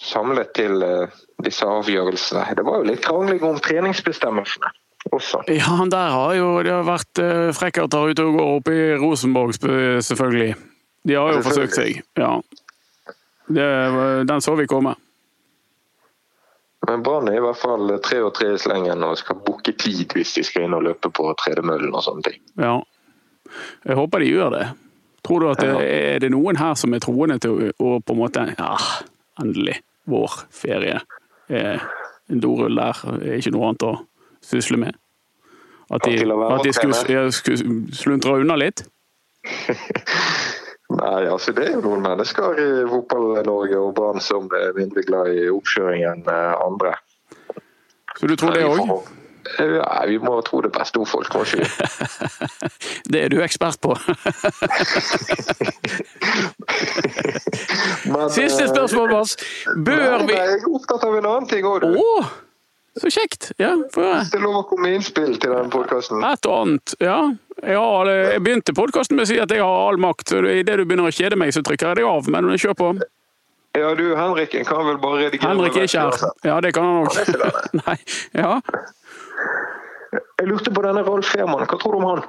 samlet til eh, disse avgjørelsene. Det var jo litt krangling om treningsbestemmelsene også. Ja, der har jo det har vært uh, frekkerter ute og går opp i Rosenborg, selvfølgelig. De har jo forsøkt seg. Ja. Det, den så vi komme. Men Brann er i hvert fall tre og tre i slengen og skal booke tid hvis de skal inn og løpe på tredemøllen og sånne ting. Ja. Jeg håper de gjør det. Tror du at det, er det noen her som er troende til å, på en måte Ja, endelig. Vår ferie. Eh, en dorull der er ikke noe annet å sysle med. At de, At de skulle, skulle sluntre unna litt. [laughs] Nei, altså Det er jo noen mennesker i Fotball-Norge og Brann som er mindre glad i oppkjøring enn eh, andre. Så du tror det òg? Nei, Ja, vi må tro det beste om folk, kanskje. [laughs] Det er du ekspert på. [laughs] Men, Siste eh, spørsmål, Mats. Bør vi nei, Jeg er opptatt av en annen ting òg, du. Å! Så kjekt! Ja, høre. Det er lov å komme med innspill til denne podkasten. Et og annet. Ja. Jeg, begynte podkasten med å si at jeg har all makt, så idet du begynner å kjede meg, så trykker jeg deg av. Men kjør på. Ja, du Henriken kan vel bare redigere Henrik er ikke her. Ja, det kan han òg. Nei. Ja. [laughs] Jeg lurte på denne Rolf Fehrmann. Hva tror du om han?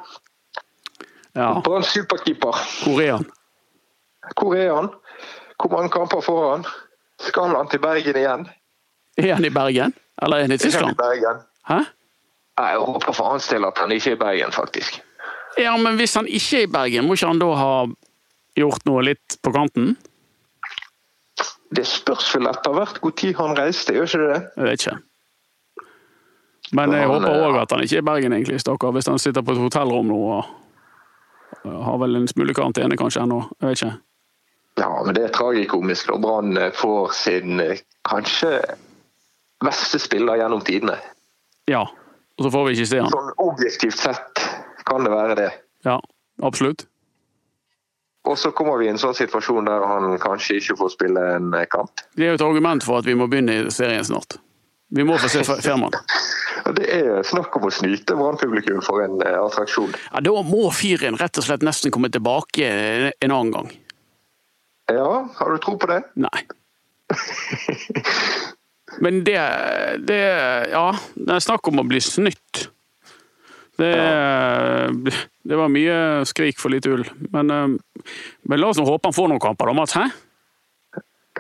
ja. Brann superkeeper. Hvor er han? Hvor er han? Hvor mange kamper får han? Skal han til Bergen igjen? Er han i Bergen? Eller er han i Tyskland? kommer Tyskland? i Bergen. Hæ? Jeg håper for hans del at han ikke er i Bergen, faktisk. Ja, men hvis han ikke er i Bergen, må ikke han da ha gjort noe litt på kanten? Det spørs vel etter hvert når han reiste, gjør ikke det det? Jeg vet ikke. Men jeg Han, håper eh, òg at han ikke er i Bergen, egentlig, stakkar. Hvis han sitter på et hotellrom nå og har vel en smule karantene kanskje ennå. Jeg vet ikke. Ja, men det er tragikomisk når Brann eh, får sin eh, kanskje beste spiller gjennom tidene. Ja. Og så får vi ikke se han. Sånn objektivt sett kan det være det. Ja, absolutt. Og så kommer vi i en sånn situasjon der han kanskje ikke får spille en kamp. Det er jo et argument for at vi må begynne i serien snart. Vi må få se Ferman. [laughs] Det er snakk om å snyte Brann-publikum for en eh, attraksjon. Ja, da må fyren rett og slett nesten komme tilbake en annen gang. Ja, har du tro på det? Nei. [laughs] Men det, det Ja, det er snakk om å bli snytt. Det, det var mye skrik for litt ull. Men, eh, men la oss håpe han får noen kamper, da, Mats. Hæ?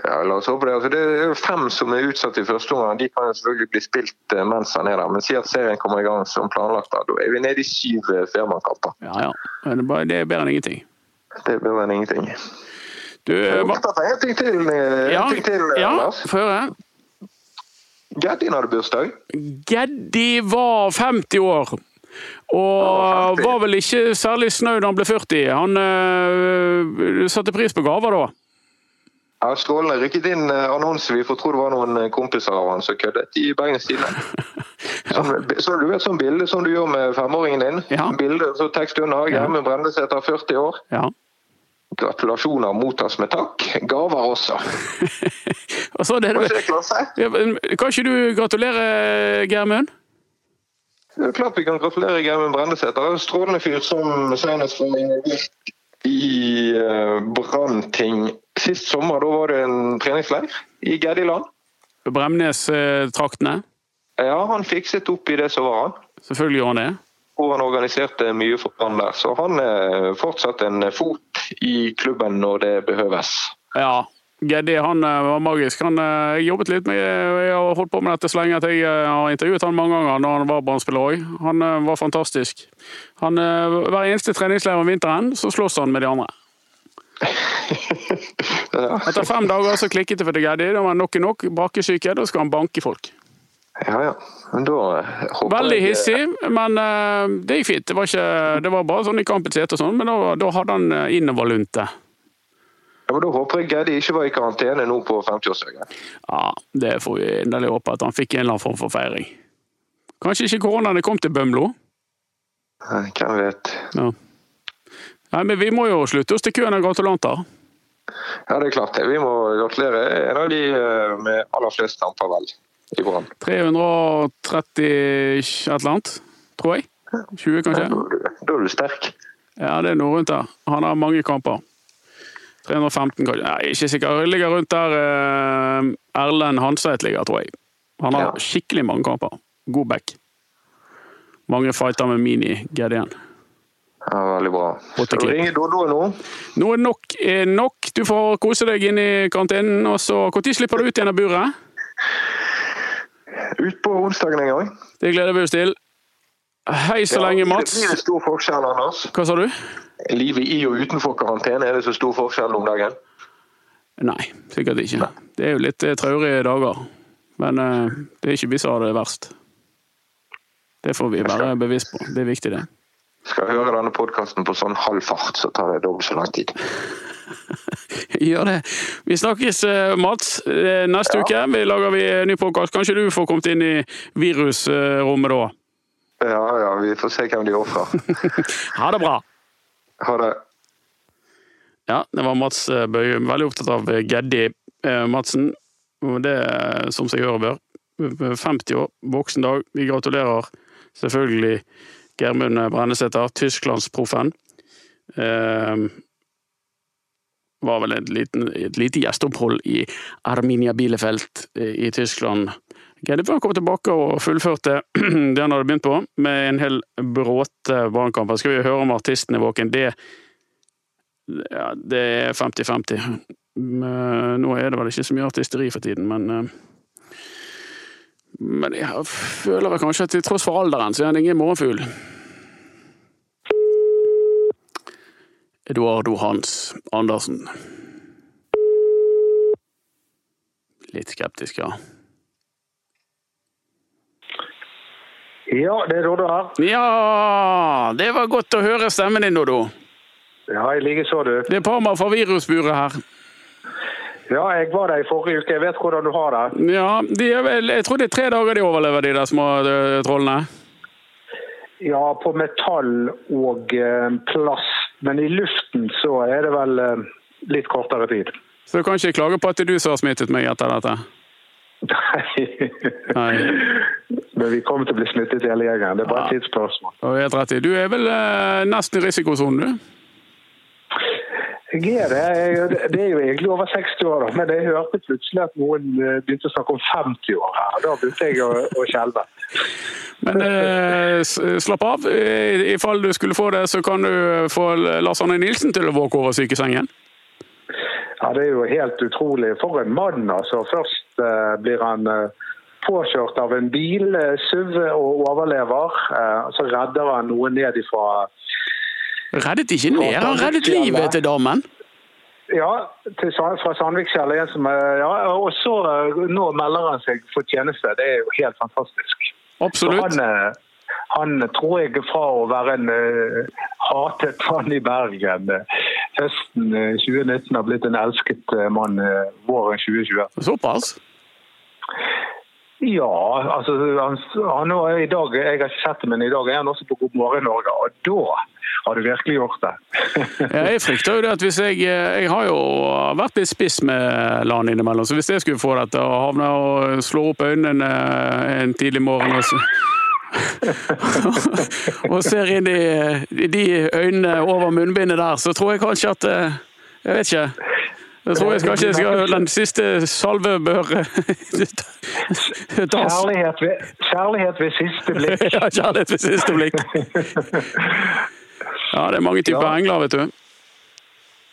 Ja, la oss håpe Det Altså, det er jo fem som er utsatt i første omgang. De kan jo selvfølgelig bli spilt eh, mens han er der. Men si at serien kommer i gang som planlagt, da Da er vi nede i syv eh, firmakamper. Ja, ja. Men det er bare- det er bedre enn ingenting. Det er bedre enn ingenting. Du, Jeg har opptatt av en ting til, en ja, ting til ja, Lars. få høre. Geddin hadde bursdag. Geddi var 50 år. Og var vel ikke særlig snau da han ble 40. Han øh, satte pris på gaver da. Ja, Strålende. Rykket inn eh, annonse. Vi får tro det var noen eh, kompiser av han som køddet i Bergens Tidende. [laughs] Sånn, så du vet sånn bilde som du gjør med femåringen din? Ja. Bilde, så tekst under. Gjermund Brendesæter, 40 år. Ja. Gratulasjoner mottas med takk. Gaver også. [laughs] Og så er det, Var ikke det klasse? ja, kan ikke du gratulere, Germund? Det er klart vi kan gratulere Gjermund Brendesæter. Strålende fyr som senest var involvert i uh, Brannting sist sommer. Da var det en treningsleir i Geddiland. Bremnes-traktene. Ja, han fikset opp i det som var han. Selvfølgelig gjorde han det. Og han organiserte mye for han der. Så han er fortsatt en fot i klubben når det behøves. Ja. Geddi han øh, var magisk. Han øh, jobbet litt med Jeg har holdt på med dette så lenge at jeg øh, har intervjuet han mange ganger når han var òg. Han var fantastisk. Han, hver eneste treningsleir om vinteren så slåss han med de andre. [laughs] Etter fem dager så klikket det for Geddi. Da var nok er nok. Brakesyke. Da skal han banke folk. ja. ja. Men da eh, håper Veldig jeg- hissig, men det gikk fint. Det var, ikke, det var bare sånn i kampets hete og sånn, men da, da hadde han innoverlunte. Ja, men da håper jeg Geddi ikke var i karantene nå på 50-årsdagen. Ja, det får vi inderlig håpe at han fikk en eller annen form for feiring. Kanskje ikke koronaen kom til Bømlo? Nei, Hvem vet. Ja. Nei, men vi må jo slutte oss til køen av gratulanter. Ja, det er klart det. Vi må gratulere en av de eh, med aller flest kamper, vel, i Brann. 330 et eller annet, tror jeg. 20, kanskje? Er da er du sterk. Ja, det er noe rundt der. Han har mange kamper. 315, kanskje. Nei, ikke sikker. Jeg ligger rundt der eh, Erlend Hanseth ligger, tror jeg. Han har Ja. skikkelig mange kamper. God back. Mange fighter med mini-GD-en. Ja, veldig bra. Skal du ringe Dodo nå? Nå er nok er nok. Du får kose deg inn i karantenen. og så Når slipper du ut igjen av buret? Ut på onsdagen en gang. Det gleder vi oss til. Hei så Ja, lenge, blir det- Blir en stor forskjell, Anders? Hva sa du? Livet i og utenfor karantene, er det så stor forskjell om dagen? Nei, sikkert ikke. Det er jo litt eh, traurige dager. Men uh, det er ikke vi som har det verst. Det får vi være bevisst på. Det er viktig, det. Skal jeg høre denne podkasten på sånn halv fart, så tar det dobbelt så lang tid. [laughs] Gjør det. Vi snakkes, eh, Mats. neste Neste uke vi lager vi ny podkast. Kanskje du får kommet inn i virusrommet da. Ja, ja, vi får se hvem de ofrer. [laughs] Ha det bra! Ha det. Ja, det var Mats Bøye. Veldig opptatt av eh, Geddi eh, Madsen. Det er som seg gjør og bør. 50 år, voksen dag. Vi gratulerer selvfølgelig Germund Brennesæter, Tysklandsproffen. Eh, var vel et, liten, et lite gjesteopphold i Arminia Bielefeld eh, i Tyskland. Han komme tilbake og fullførte [clears throat] det han hadde begynt på, med en hel bråte brannkamper. Skal vi høre om artisten er våken? Det ja, det er 50-50. Nå er det vel ikke så mye artisteri for tiden, men eh, Men jeg føler vel kanskje at til tross for alderen, så er han ingen morgenfugl. Eduardo Hans Andersen. Litt skeptisk, ja. Ja, det er Dodo her. Ja, det var godt å høre stemmen din, Dodo. Ja, i likeså, du. Det er Parma fra virusburet her. Ja, jeg var der i forrige uke. Jeg vet hvordan du har det. Ja, de vel, jeg tror det er tre dager de overlever, de der små eh, trollene. Ja, på metall og eh, plast. Men i luften så er det vel eh, litt kortere tid. Så du kan ikke klage på at det er du som har smittet meg etter dette? [laughs] Nei. Nei. Men vi kommer til å bli smittet hele gjengen. Det er bare Ja. et tidsspørsmål. Helt rett. Du er vel eh, nesten i risikosonen, du? Jeg er det. Det er jo egentlig over 60 år, da. men jeg hørte plutselig at noen eh, begynte å snakke om 50 år her. Da begynte jeg å, å skjelve. Men eh, slapp av. I, I fall du skulle få det, så kan du få Lars Arne Nilsen til å våke over sykesengen. Ja, Det er jo helt utrolig. For en mann, altså. Først eh, blir han eh, påkjørt av en bil, eh, SUV og overlever. Eh, så redder han noe ned ifra Reddet ikke ned, han reddet livet til damen. Ja, til, fra Sandvikfjellet. Ja, og så eh, nå melder han seg for tjeneste. Det er jo helt fantastisk. Så Absolutt. Han, han tror jeg fra å være en uh, hatet mann i Bergen høsten eh, 2019 har blitt en elsket mann uh, våren 2020. Såpass. Ja, altså han, han i dag, Jeg har ikke sett det, men i dag er han også på God morgen Norge. Og da har du virkelig gjort det. [laughs] Jeg frykter jo det at hvis jeg eh, Jeg har jo vært litt spiss med LAN innimellom, så hvis jeg skulle få dette og havne og slå opp øynene en tidlig morgen og så [laughs] og ser inn i de øynene over munnbindet der, så tror jeg kanskje at eh, Jeg vet ikke. Jeg tror jeg skal ikke skal, den siste salve bør [laughs] tas. Kjærlighet ved, kjærlighet ved siste blikk. [laughs] Ja, kjærlighet ved siste blikk. [laughs] Ja, det er mange typer Ja. engler, vet du.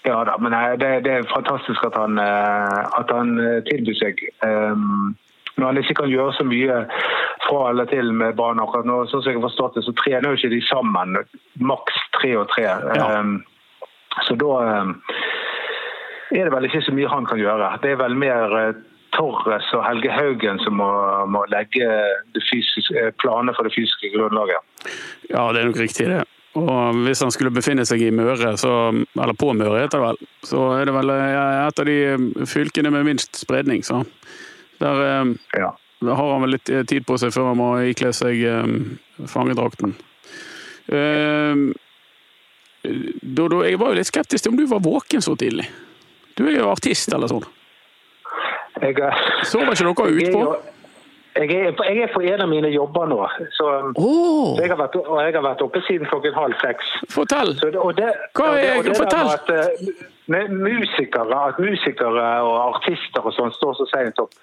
Ja da, men eh, det, det er fantastisk at han, eh, at han eh, tilbyr seg. Um, når han ikke kan gjøre så mye fra eller til med barn akkurat nå, sånn som jeg forstått det, så trener jo ikke de sammen. Maks tre og tre. Ja. Um, så da um, er det vel ikke så mye han kan gjøre. Det er vel mer eh, Torres og Helge Haugen som må, må legge eh, planer for det fysiske grunnlaget. Ja, det er nok riktig det. Og hvis han skulle befinne seg i Møre, så, eller på Møre heter det vel, så er det vel eh, et av de fylkene med minst spredning. Så der, Ja. har han vel litt tid på seg før han må ikle seg fangedrakten. Dodo, jeg var jo litt skeptisk til om du var våken så tidlig. Du er jo artist eller sånn. Jeg, Sover ikke dere jeg er utpå? Jeg er, jeg er på en av mine jobber nå, så Åh, jeg har vært, og jeg har vært oppe siden klokken halv seks. fortell! Så det, og det, Hva og det, er- og det fortell. At, eh, med musikere, at musikere og artister og sånn står så seint opp,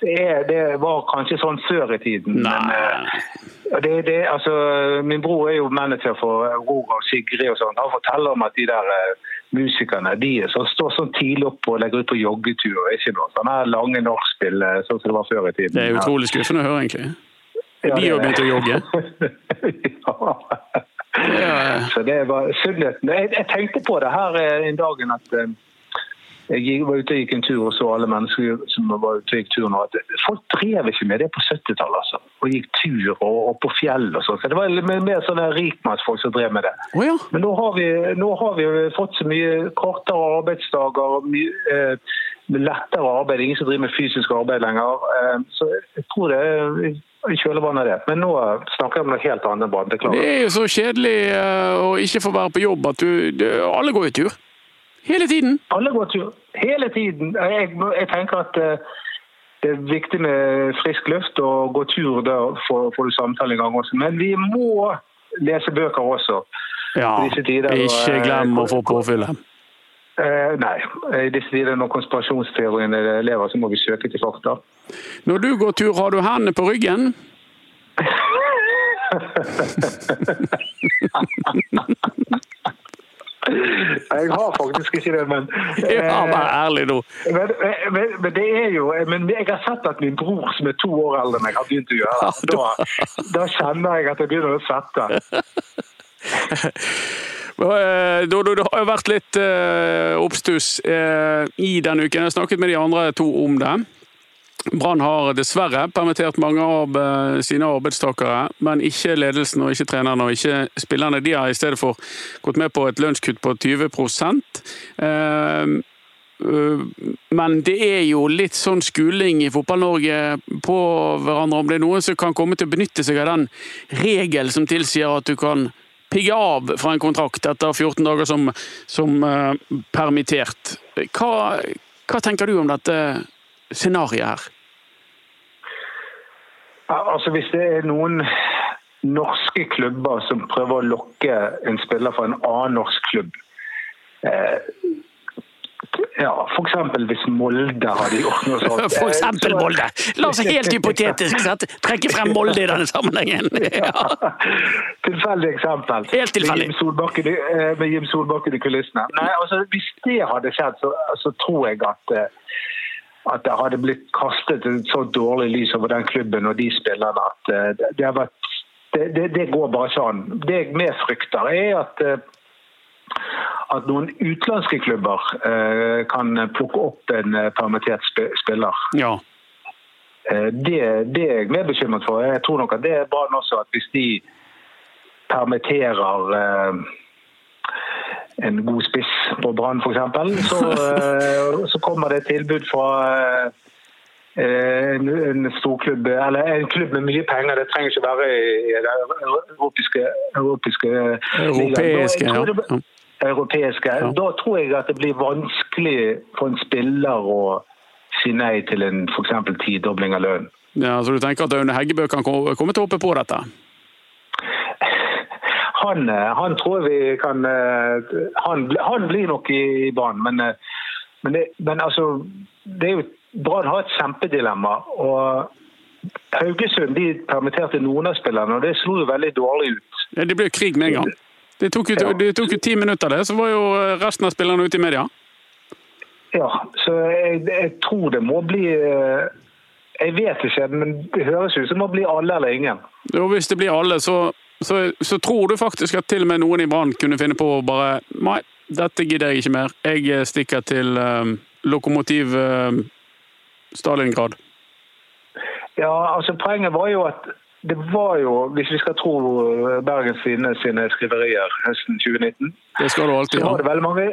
det, er, var kanskje sånn før i tiden. Men, Nei. eh, det, det, altså, min bror er jo manager for Aurora og Sigrid og sånn. Han forteller om at de der eh, musikerne de så, står sånn tidlig opp og legger ut på joggetur. og Ikke noe sånne her lange nachspiel eh, sånn som det var før i tiden. Det er utrolig skuffende å høre, egentlig. Ja, De har begynt å jogge. [laughs] ja. Ja. Så det var sunnheten. Jeg, jeg tenkte på det her eh, en dagen at eh, jeg var ute og gikk en tur og så alle mennesker som var ute og gikk tur nå. Folk drev ikke med det på 70-tallet, altså. Og gikk tur og, og på fjell og sånn. Så det var mer sånne rikmannsfolk som drev med det. Oh, ja. Men nå har vi, nå har vi fått så mye kortere arbeidsdager og mye eh, lettere arbeid. Ingen som driver med fysisk arbeid lenger. Eh, så jeg tror det er i kjølvannet av det. Men nå snakker jeg om noe helt annet enn. Det er jo så kjedelig eh, å ikke få være på jobb at du Alle går jo tur. Hele tiden. Alle går tur. Hele tiden. Jeg, jeg tenker at eh, det er viktig med frisk luft og gå tur. Da får, du samtale en gang også. Men vi må lese bøker også. Ja, tider, ikke eh, glem å få påfyllet. Eh, nei. I disse tider når konspirasjonsteoriene lever, så må vi søke til fakta. Når du går tur, har du hendene på ryggen? [laughs] [laughs] Jeg har faktisk ikke det, men [laughs] Ja, vær eh, ærlig nå. men, men, men det er jo Men jeg har sett at min bror, som er to år eldre enn meg, har begynt å gjøre det. Da, da kjenner jeg at jeg begynner å svette. [laughs] Du, du, du, har jo vært litt uh, oppstuss uh, i denne uken. Jeg har snakket med de andre to om det. Brann har dessverre permittert mange av eh, sine arbeidstakere, men ikke ledelsen og ikke trenerne og ikke spillerne. De har i stedet for gått med på et lønnskutt på 20 eh, øh, Men det er jo litt sånn skuling i Fotball-Norge på hverandre. Om det er noen som kan komme til å benytte seg av den regelen som tilsier at du kan pigge av fra en kontrakt etter 14 dager som, som eh, permittert. Hva, hva tenker du om dette scenarioet her? Altså Hvis det er noen norske klubber som prøver å lokke en spiller fra en annen norsk klubb eh, ja, F.eks. hvis Molde hadde gjort noe sånt. [laughs] For eh, eksempel så- Molde! La oss helt hypotetisk sett trekke frem Molde i denne sammenhengen. [laughs] Ja. Tilfeldig eksempel. Helt tilfeldig. Eh, med Jim Solbakken i kulissene. Nei, altså Hvis det hadde skjedd, så, så tror jeg at eh, at det hadde blitt kastet et så dårlig lys over den klubben og de spillerne at eh, det, vært, det, det, det går bare ikke an. Det jeg mer frykter, er at eh, at noen utenlandske klubber eh, kan plukke opp en permittert spiller. ja. Det, det er jeg mer bekymret for. Jeg tror nok at det er bra også at hvis de permitterer en god spiss på Brann f.eks., så, eh, så kommer det et tilbud fra eh, en, en storklubb, eller en klubb med mye penger. Det trenger ikke være i den europeiske, europeiske Europeiske. Da- det, tror ja. europeiske. Ja. Da tror jeg at det blir vanskelig for en spiller å si nei til en f.eks. tidobling av lønn. ja. Så du tenker at Aune Heggebø kan komme til å hoppe på dette? Han, eh, han tror vi kan eh, Han, han blir nok i, i banen, men, eh, men, det, men altså det er jo, Brann har et kjempedilemma. og Haugesund de permitterte noen av spillerne, og det slo jo veldig dårlig ut. Ja, det ble jo krig med en gang. Det tok jo, det tok jo ti minutter, det, så var jo resten av spillerne ute i media. Ja, så jeg, jeg tror det må bli Jeg vet ikke, men det høres ut som det må bli alle eller ingen. Og hvis det blir alle, så, så, så tror du faktisk at til og med noen i Brann kunne finne på å bare Nei, dette gidder jeg ikke mer. Jeg eh, stikker til um, Lokomotiv um, Stalingrad. Ja, altså Poenget var jo at det var jo, hvis vi skal tro Bergens sine, sine skriverier høsten 2019, Det skal du så var det veldig mange,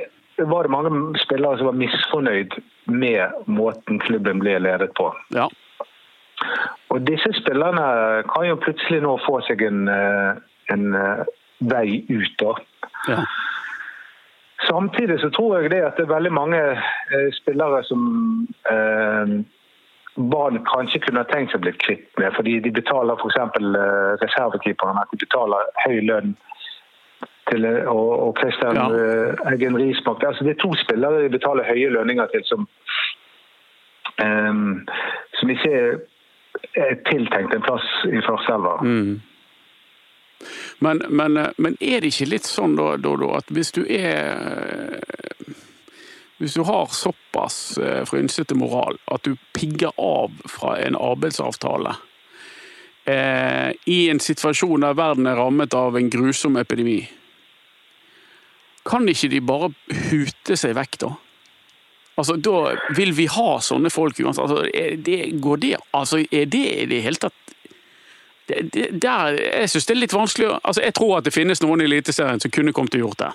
var det mange spillere som var misfornøyd med måten klubben ble ledet på. Ja. Og disse spillerne kan jo plutselig nå få seg en, eh, en eh, vei ut. da. ja. Samtidig så tror jeg det at det er veldig mange eh, spillere som eh, Brann kanskje kunne ha tenkt seg å bli kvitt med, fordi de betaler f.eks. Eh, reservekeeperen at de betaler høy lønn til, og, og Christian Ja. Eggen Rismark. Altså, det er to spillere de betaler høye lønninger til som, eh, som ikke er tiltenkt en plass i førsteelva. Mm. Men, men, men er det ikke litt sånn da, da, at hvis du er Hvis du har såpass eh, frynsete moral at du pigger av fra en arbeidsavtale eh, i en situasjon der verden er rammet av en grusom epidemi, kan ikke de bare hute seg vekk da? Altså, Da vil vi ha sånne folk uansett. Altså, er det, går det, altså, er det i det hele tatt det, det, der, jeg syns det er litt vanskelig altså Jeg tror at det finnes noen i Eliteserien som kunne kommet til å gjort det.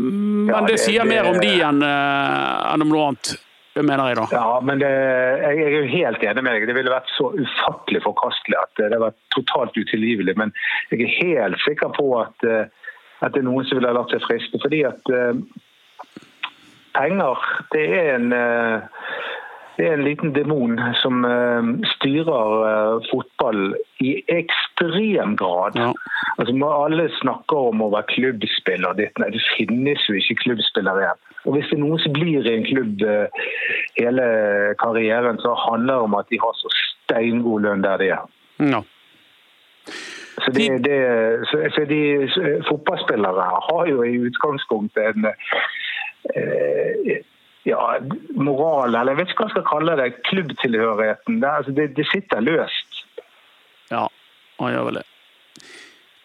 Men Ja, det, det- sier mer om de enn en om noe annet, mener jeg da. Ja, men det, jeg jeg er jo helt enig med deg. Det ville vært så ufattelig forkastelig at det var totalt utilgivelig. Men jeg er helt sikker på at, eh, at det er noen som ville ha latt seg friste. Fordi at eh, penger, det er en eh, det er en liten demon som eh, styrer eh, fotball i ekstrem grad. Ja. Altså, alle snakker om å være klubbspiller. ditt. nei, det finnes jo ikke klubbspillere igjen. Og Hvis det er noen som blir i en klubb hele karrieren, så handler det om at de har så steingod lønn der de er. Ja. Så, det, det, så, så de fotballspillere har jo i utgangspunktet en ja, moral, eller jeg vet ikke hva jeg skal kalle det, klubbtilhørigheten. Det, altså, det, det sitter løst. Ja, han gjør vel det.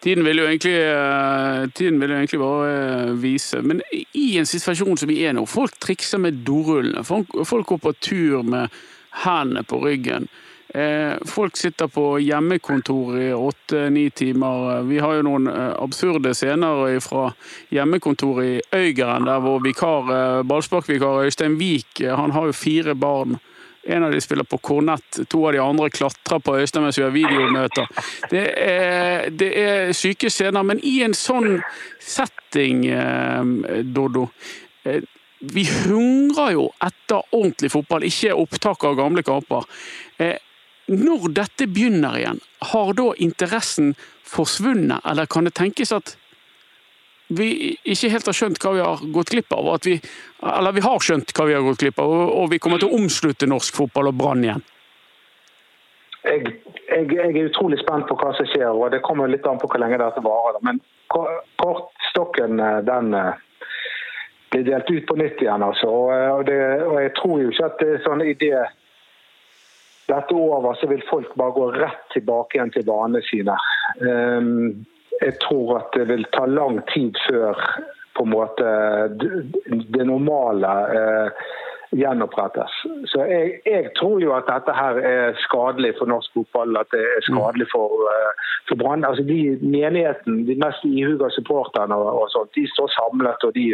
Tiden vil jo egentlig, eh, tiden vil jo egentlig bare eh, vise Men i en situasjon som vi er nå, folk trikser med dorullene. Folk går på tur med hendene på ryggen. Eh, folk sitter på hjemmekontor i åtte-ni timer. Vi har jo noen absurde scener fra hjemmekontoret i Øygarden, der vår vikar, ballsparkvikar Øystein Wiik han har jo fire barn. En av de spiller på kornett, to av de andre klatrer på Øystein mens vi har videomøter. Det er, det er syke scener, men i en sånn setting, eh, Doddo eh, Vi hungrer jo etter ordentlig fotball, ikke opptak av gamle kamper. Når dette begynner igjen, har da interessen forsvunnet, eller kan det tenkes at vi ikke helt har skjønt hva vi har gått glipp av. Vi, eller vi har skjønt hva vi har gått glipp av, og vi kommer til å omslutte norsk fotball og Brann igjen. Jeg, jeg, jeg, er utrolig spent på hva som skjer, og det kommer litt an på hvor lenge dette varer. Men kortstokken eh, den eh, blir delt ut på nytt igjen. Altså. Og, eh, det, og jeg tror jo ikke at det er sånn i det dette over, så vil folk bare gå rett tilbake igjen til vanene sine. Um, jeg tror at det vil ta lang tid før på en måte det normale eh, gjenopprettes. Så jeg, jeg, tror jo at dette her er skadelig for norsk fotball. At det er skadelig for, uh, for Brann. Altså de Menigheten, de mest ihuga supporterne og, og sånt, de står samlet. og De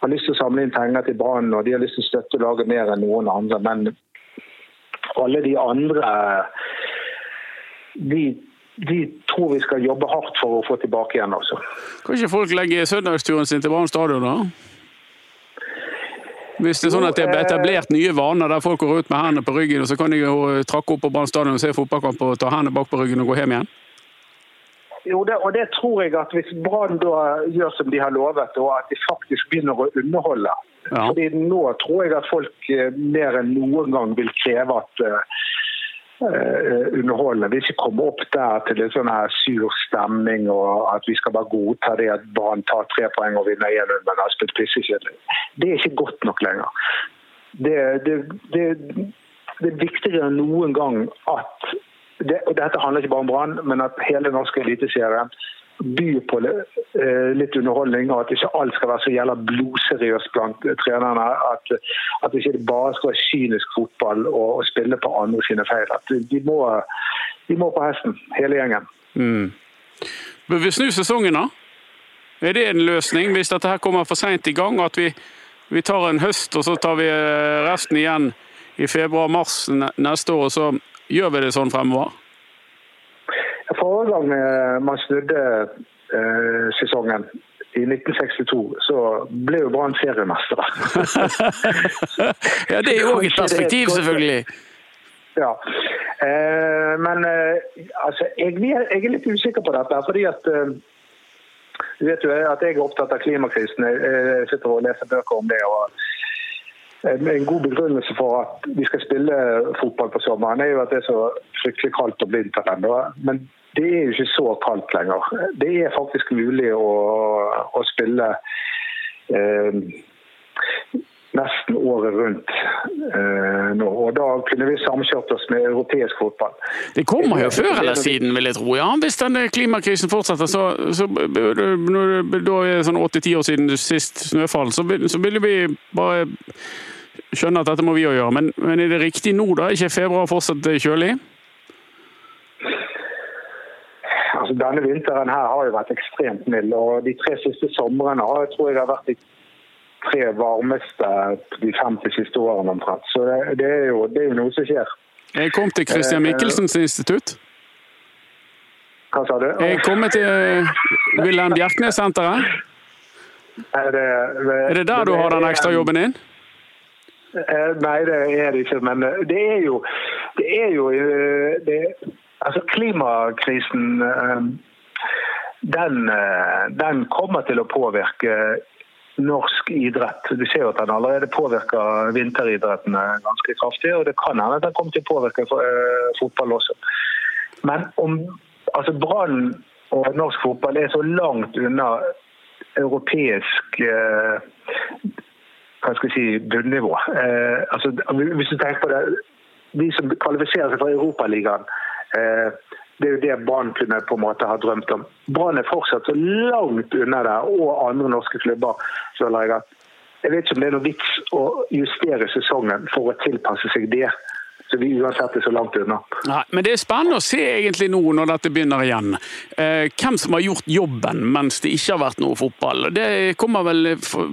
har lyst til å samle inn penger til Brann og de har lyst til å støtte laget mer enn noen andre. Men alle de andre de de tror vi skal jobbe hardt for å få tilbake igjen. også. Kan ikke folk legge søndagsturen sin til Brann stadion, da? Hvis det er sånn at det er etablert nye vaner der folk går ut med hendene på ryggen, og så kan de jo trakke opp på Brann stadion og se fotballkamp og ta hendene bak på ryggen og gå hjem igjen? Jo, det, og det tror jeg at hvis Brann gjør som de har lovet, og at de faktisk begynner å underholde ja. Fordi Nå tror jeg at folk eh, mer enn noen gang vil kreve at uh, uh, underholdende. Vi ikke kommer opp der til en sånn her sur stemning og at vi skal bare godta det at Brann tar tre poeng og vinner 1-0, men har spilt pissekjedelig. Det er ikke godt nok lenger. Det, det, det, det er viktigere enn noen gang at det, og Dette handler ikke bare om Brann, men at hele norske eliteserie byr på eh, litt underholdning, og at ikke alt skal være så jævla blodseriøst blant trenerne. At, at det ikke bare skal være kynisk fotball og, og spille på andre sine feil. At de må, de må på hesten, hele gjengen. Mm. Bør vi snu sesongen, da? Er det en løsning, hvis dette her kommer for seint i gang? og At vi, vi, tar en høst, og så tar vi eh, resten igjen i februar-mars neste år, og så gjør vi det sånn fremover? Forrige gang eh, man snudde eh, sesongen i 1962, så ble jo Brann seriemestere. [laughs] ja, det er jo òg et perspektiv, [laughs] selvfølgelig. Ja. Eh, men eh, altså, jeg, jeg, er litt usikker på dette. fordi at eh, du vet jo at jeg er opptatt av klimakrisen. Jeg sitter og leser bøker om det. og en god begrunnelse for at vi skal spille fotball på sommeren, er jo at det er så fryktelig kaldt her ennå. Men det er jo ikke så kaldt lenger. Det er faktisk mulig å, å spille eh, nesten året rundt eh, nå. Og da kunne vi samkjørt oss med europeisk fotball. Det kommer jo før eller siden, vil jeg tro. Ja, hvis denne klimakrisen fortsetter, så, så da er det sånn åtte-ti år siden sist snøfall, så, så ville vi bare skjønne at dette må vi òg gjøre. Men, men er det riktig nå, da? Er ikke februar fortsatt kjølig? Altså, denne vinteren her har jo vært ekstremt mild. og De tre siste somrene har jeg tror jeg har vært de tre varmeste de 50 siste årene omtrent. Så det, det, er jo, det, er jo, noe som skjer. Jeg kom til Christian eh, Michelsens institutt. Hva sa du? Jeg kommer til eh, Wilhelm Bjerknes-senteret. Er det, er det der du har den ekstrajobben din? Eh, nei, det er det ikke. Men det er jo, det er jo det, Altså Klimakrisen den, den, kommer til å påvirke norsk idrett. Du ser jo at den allerede påvirker vinteridrettene ganske kraftig. Og det kan hende at den kommer til å påvirke eh, fotball også. Men om, altså Brann og norsk fotball er så langt unna europeisk eh, hva skal jeg si, bunnivå. Eh, altså, hvis du tenker på det, De som kvalifiserer seg for Europaligaen, eh, det er jo det Brann kunne på en måte ha drømt om. Brann er fortsatt så langt unna det, og andre norske klubber. føler jeg at jeg vet ikke om det er noe vits å justere sesongen for å tilpasse seg det. Så vi uansett er så langt unna. Nei, men det er spennende å se egentlig nå når dette begynner igjen. Eh, hvem som har gjort jobben mens det ikke har vært noe fotball. Det kommer vel for,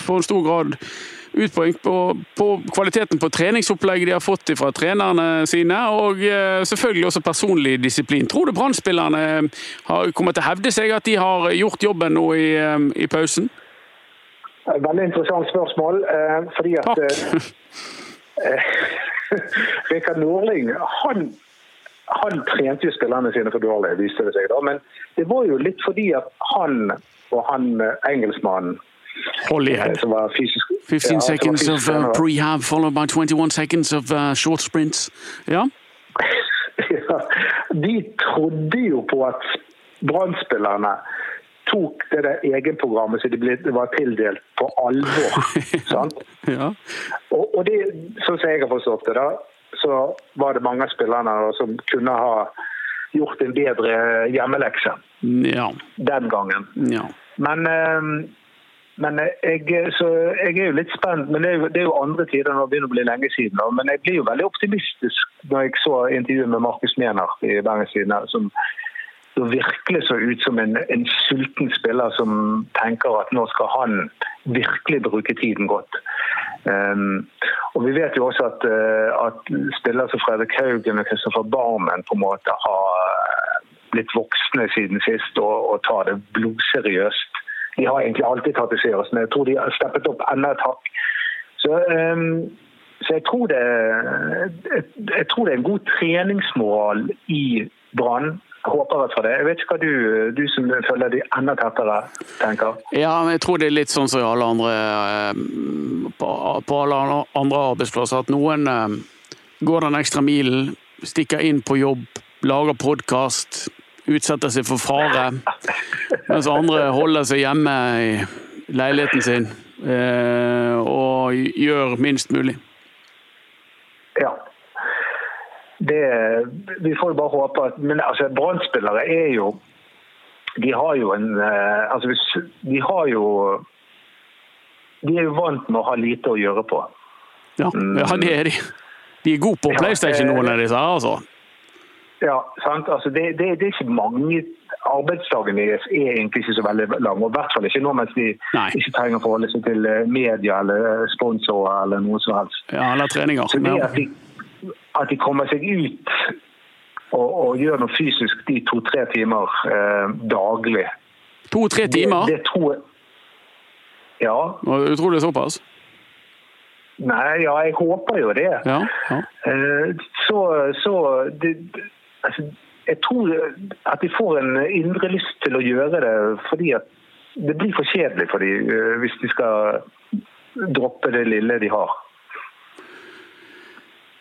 for en stor grad utpoeng på, på, kvaliteten på treningsopplegget de har fått fra trenerne sine, og eh, selvfølgelig også personlig disiplin. Tror du Brann-spillerne kommer til å hevde seg at de har gjort jobben nå i, eh, i pausen? Veldig interessant spørsmål. Eh, fordi at Takk. [laughs] Rikard Norling han, han, trente jo spillerne sine for dårlig, viste det seg. da, Men det var jo litt fordi at han og han engelskmannen Holyhead. som var fysisk 15 ja, seconds of uh, prehab followed by 21 seconds of uh, short sprints. Ja, Ja, [laughs] De trodde jo på at Brann-spillerne tok det der egenprogrammet som de ble, var tildelt, på alvor. [laughs] sant? ja. Og, og det, sånn som jeg har forstått det, da, så var det mange av spillerne da, som kunne ha gjort en bedre hjemmelekse ja. den gangen. ja. Men, eh, men jeg, jeg er jo litt spent. Men det er jo, det er jo andre tider nå, det begynner å bli lenge siden. Men jeg blir jo veldig optimistisk når jeg så intervjuet med Markus Mehner i Bergens Tidende. som virkelig så ut som en, en sulten spiller som tenker at nå skal han virkelig bruke tiden godt. Um, og Vi vet jo også at, uh, at spillere som Fredrik Haugen og Kristoffer Barmen på en måte har blitt voksne siden sist og, og tar det blodseriøst. De har egentlig alltid tatt det seriøst, men jeg tror de har steppet opp enda et hakk. Så, um, så jeg, tror det, jeg, jeg tror det er en god treningsmoral i Brann håper jeg for det. Jeg vet ikke hva du, du som følger de enda tettere, tenker? Ja, men jeg tror det er litt sånn som alle andre eh, på, alle andre arbeidsplasser, at noen eh, går den ekstra milen, stikker inn på jobb, lager podkast, utsetter seg for fare, mens andre holder seg hjemme i leiligheten sin eh, og gjør minst mulig. Ja. Det, vi får jo bare håpe at Men altså, Brann-spillere er jo De har jo en eh, Altså, de har jo De er jo vant med å ha lite å gjøre på. Ja, ja det er de. De er gode på PlayStation, eh, noen av disse her, altså. Ja, sant? Altså, det, det, det er ikke mange Arbeidsdagen deres er egentlig ikke så veldig lang, og i hvert fall ikke nå mens de Nei. ikke trenger å forholde seg til eh, media eller sponsorer eller noe som helst. Ja, eller treninger. Så det at de, at de kommer seg ut og, og gjør noe fysisk de to-tre timer eh, daglig To-tre timer? Det, det tror jeg Ja. Og Utrolig såpass? Nei, ja, jeg håper jo det. Ja. ja. Eh, så så det, det, Jeg tror at de får en indre lyst til å gjøre det fordi at det blir for kjedelig for dem eh, hvis de skal droppe det lille de har.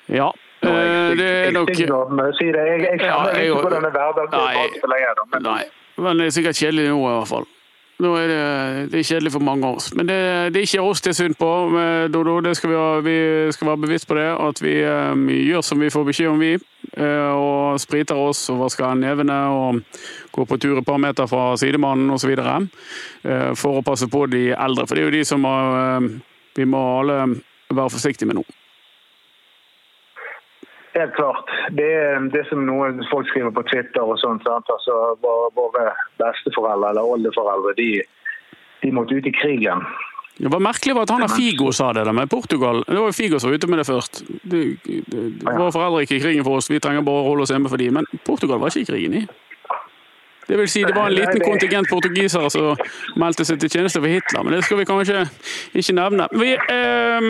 ja. Nå er Eh, jeg Det er nok. Jeg, jeg jeg- ikke hvordan det er er men Nei, men det er sikkert kjedelig nå i hvert fall. Nå er det, det er kjedelig for mange av oss. Men det, det er ikke oss det er synd på, Dodo. Det skal vi, ha, vi skal være bevisst på det. At vi eh, gjør som vi får beskjed om, vi. eh, og spriter oss og vasker nevene og går på tur et par meter fra sidemannen osv. Uh, for å passe på de eldre. For det er jo de som har, eh, vi må alle være forsiktige med nå. Helt klart. Det er det som noen folk skriver på Twitter og sånt. Sant? Altså, våre, besteforeldre eller oldeforeldre de, de måtte ut i krigen. Det var merkelig var at han og Figo sa det der med Portugal. Det var jo Figo som var ute med det først. Det, det, våre foreldre gikk i krigen for oss, vi trenger bare å holde oss hjemme for dem. Men Portugal var ikke i krigen i. Det vil si, det var en liten kontingent portugisere som meldte seg til tjeneste for Hitler, men det skal vi kanskje ikke nevne. Vi, eh,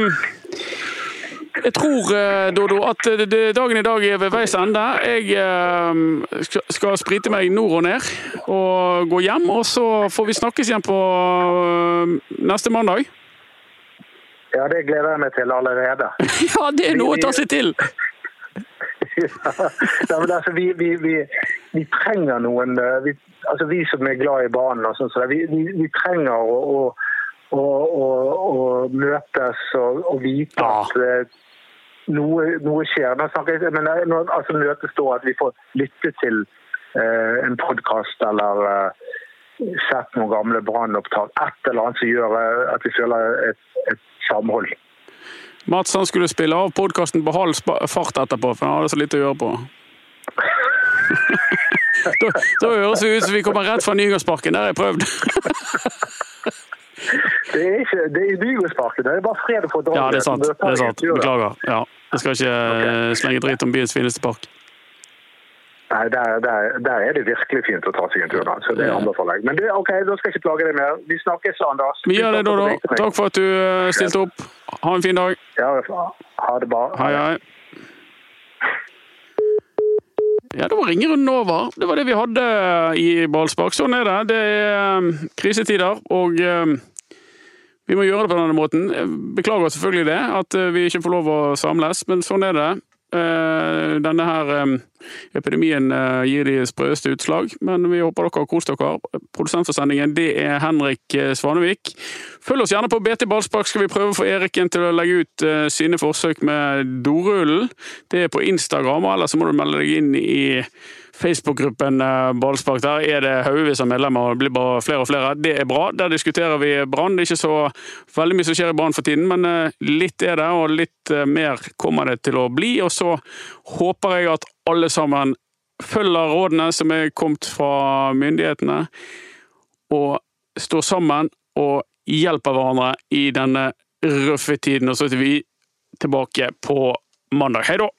jeg tror, eh, Dodo, at det, dagen i dag er ved veis ende. Jeg eh, skal- sprite meg nord og ned og gå hjem, og så får vi snakkes igjen på eh, neste mandag. Ja, det gleder jeg meg til allerede. [laughs] Ja, det er noe å ta seg til! [laughs] ja, altså, vi, vi, vi, vi trenger noen eh, vi, altså vi som er glad i banen, og sånn, så vi, trenger å, å, å, å, møtes og, og vite Ja. at eh, noe, noe skjer. Nå snakker jeg, men når, altså møtes står at vi får lytte til eh, en podkast eller eh, sett noen gamle brannopptak. Et eller annet som gjør eh, at vi føler et, et samhold. Mats han skulle spille av podkasten på halv fart etterpå, for han hadde så lite å gjøre på. [laughs] da, da høres det ut som vi kommer rett fra Nygårdsparken. Der har jeg prøvd. [laughs] Det er ikke det er Bygårdsparken. Det er bare fredag for dra. Ja, det er sant. Det er sant. Beklager. Ja, jeg skal ikke okay. slenge dritt om byens fineste park. Nei, der, der, der er det virkelig fint å ta seg en tur. Da, så det anbefaler jeg. Men du, ok, da skal jeg ikke plage deg mer. Vi snakkes, Anders. Vi gjør det, da, Dodo. takk for at du eh, stilte opp. Ha en fin dag. Ja, ha det bra. Hei, hei. Ja, det var ringerunden over. Det var det vi hadde i ballspark. Sånn er det. Det er eh, krisetider, og eh, vi må gjøre det på denne måten. Beklager selvfølgelig det, at eh, vi ikke får lov å samles, men sånn er det. Eh, Denne her eh, epidemien gir de sprøeste utslag, men vi håper dere har kost dere. Produsent for sendingen det er Henrik Svanevik. Følg oss gjerne på BT Ballspark, skal vi prøve å få Eriken til å legge ut sine forsøk med dorullen. Det er på Instagram, eller så må du melde deg inn i Facebook-gruppen eh, Ballspark. Der er det haugevis av medlemmer, og det blir bare flere og flere. Det er bra. Der diskuterer vi Brann. Det er ikke så veldig mye som skjer i Brann for tiden, men eh, litt er det, og litt eh, mer kommer det til å bli. Og så håper jeg at alle sammen følger rådene som er kommet fra myndighetene, og står sammen og hjelper hverandre i denne røffe tiden. Og så er vi tilbake på mandag. Hei da!